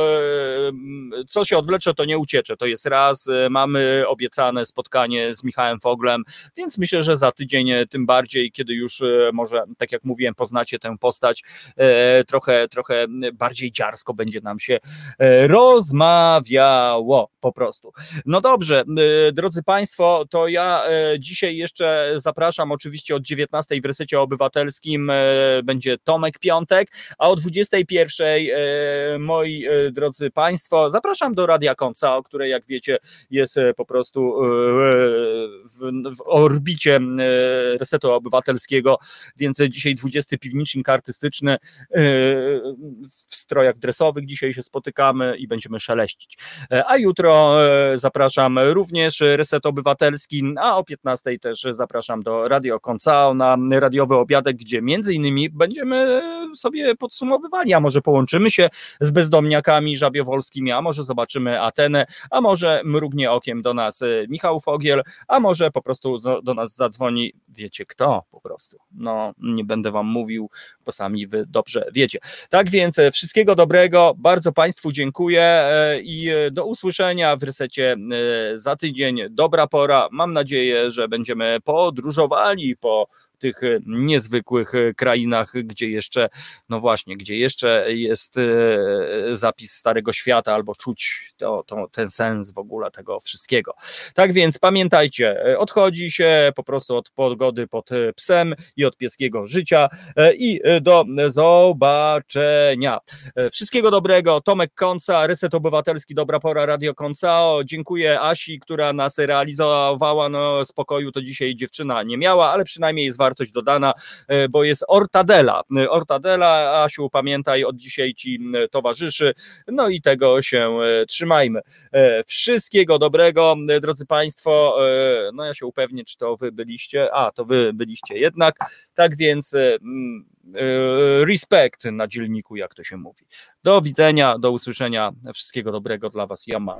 co się odwlecze, to nie uciecze. To jest raz. Mamy obiecane spotkanie z Michałem Foglem, więc myślę, że za tydzień tym bardziej bardziej, kiedy już e, może, tak jak mówiłem, poznacie tę postać, e, trochę, trochę bardziej dziarsko będzie nam się e, rozmawiało po prostu. No dobrze, drodzy Państwo, to ja dzisiaj jeszcze zapraszam oczywiście od 19 w resecie obywatelskim będzie Tomek Piątek, a o 21 moi drodzy Państwo, zapraszam do Radia Konca, o której jak wiecie jest po prostu w, w orbicie resetu obywatelskiego, więc dzisiaj 20 piwnicznik artystyczny yy, w strojach dresowych dzisiaj się spotykamy i będziemy szeleścić. A jutro yy, zapraszam również Reset Obywatelski, a o 15 też zapraszam do Radio Koncao na radiowy obiadek, gdzie między innymi będziemy sobie podsumowywali, a może połączymy się z bezdomniakami żabiowolskimi, a może zobaczymy Atenę, a może mrugnie okiem do nas Michał Fogiel, a może po prostu do nas zadzwoni, wiecie kto, po prostu. No, nie będę wam mówił, bo sami wy dobrze wiecie. Tak więc e, wszystkiego dobrego, bardzo Państwu dziękuję e, i e, do usłyszenia w resecie za tydzień. Dobra pora. Mam nadzieję, że będziemy podróżowali po tych e, niezwykłych e, krainach, gdzie jeszcze, no właśnie, gdzie jeszcze jest e, zapis Starego Świata, albo czuć to, to, ten sens w ogóle tego wszystkiego. Tak więc pamiętajcie, odchodzi się po prostu od pogody pod psem i od pieskiego życia i do zobaczenia. Wszystkiego dobrego, Tomek Konca, Reset Obywatelski, Dobra Pora, Radio Koncao. Dziękuję Asi, która nas realizowała, no spokoju to dzisiaj dziewczyna nie miała, ale przynajmniej jest warto wartość dodana, e, bo jest Ortadela. Ortadela, Asiu, pamiętaj, od dzisiaj Ci towarzyszy, no i tego się e, trzymajmy. E, wszystkiego dobrego, drodzy Państwo, no ja się upewnię, czy to Wy byliście, a to Wy byliście jednak, tak więc respekt na dzielniku, jak to się mówi. Do widzenia, do usłyszenia, wszystkiego dobrego dla Was, ja mam.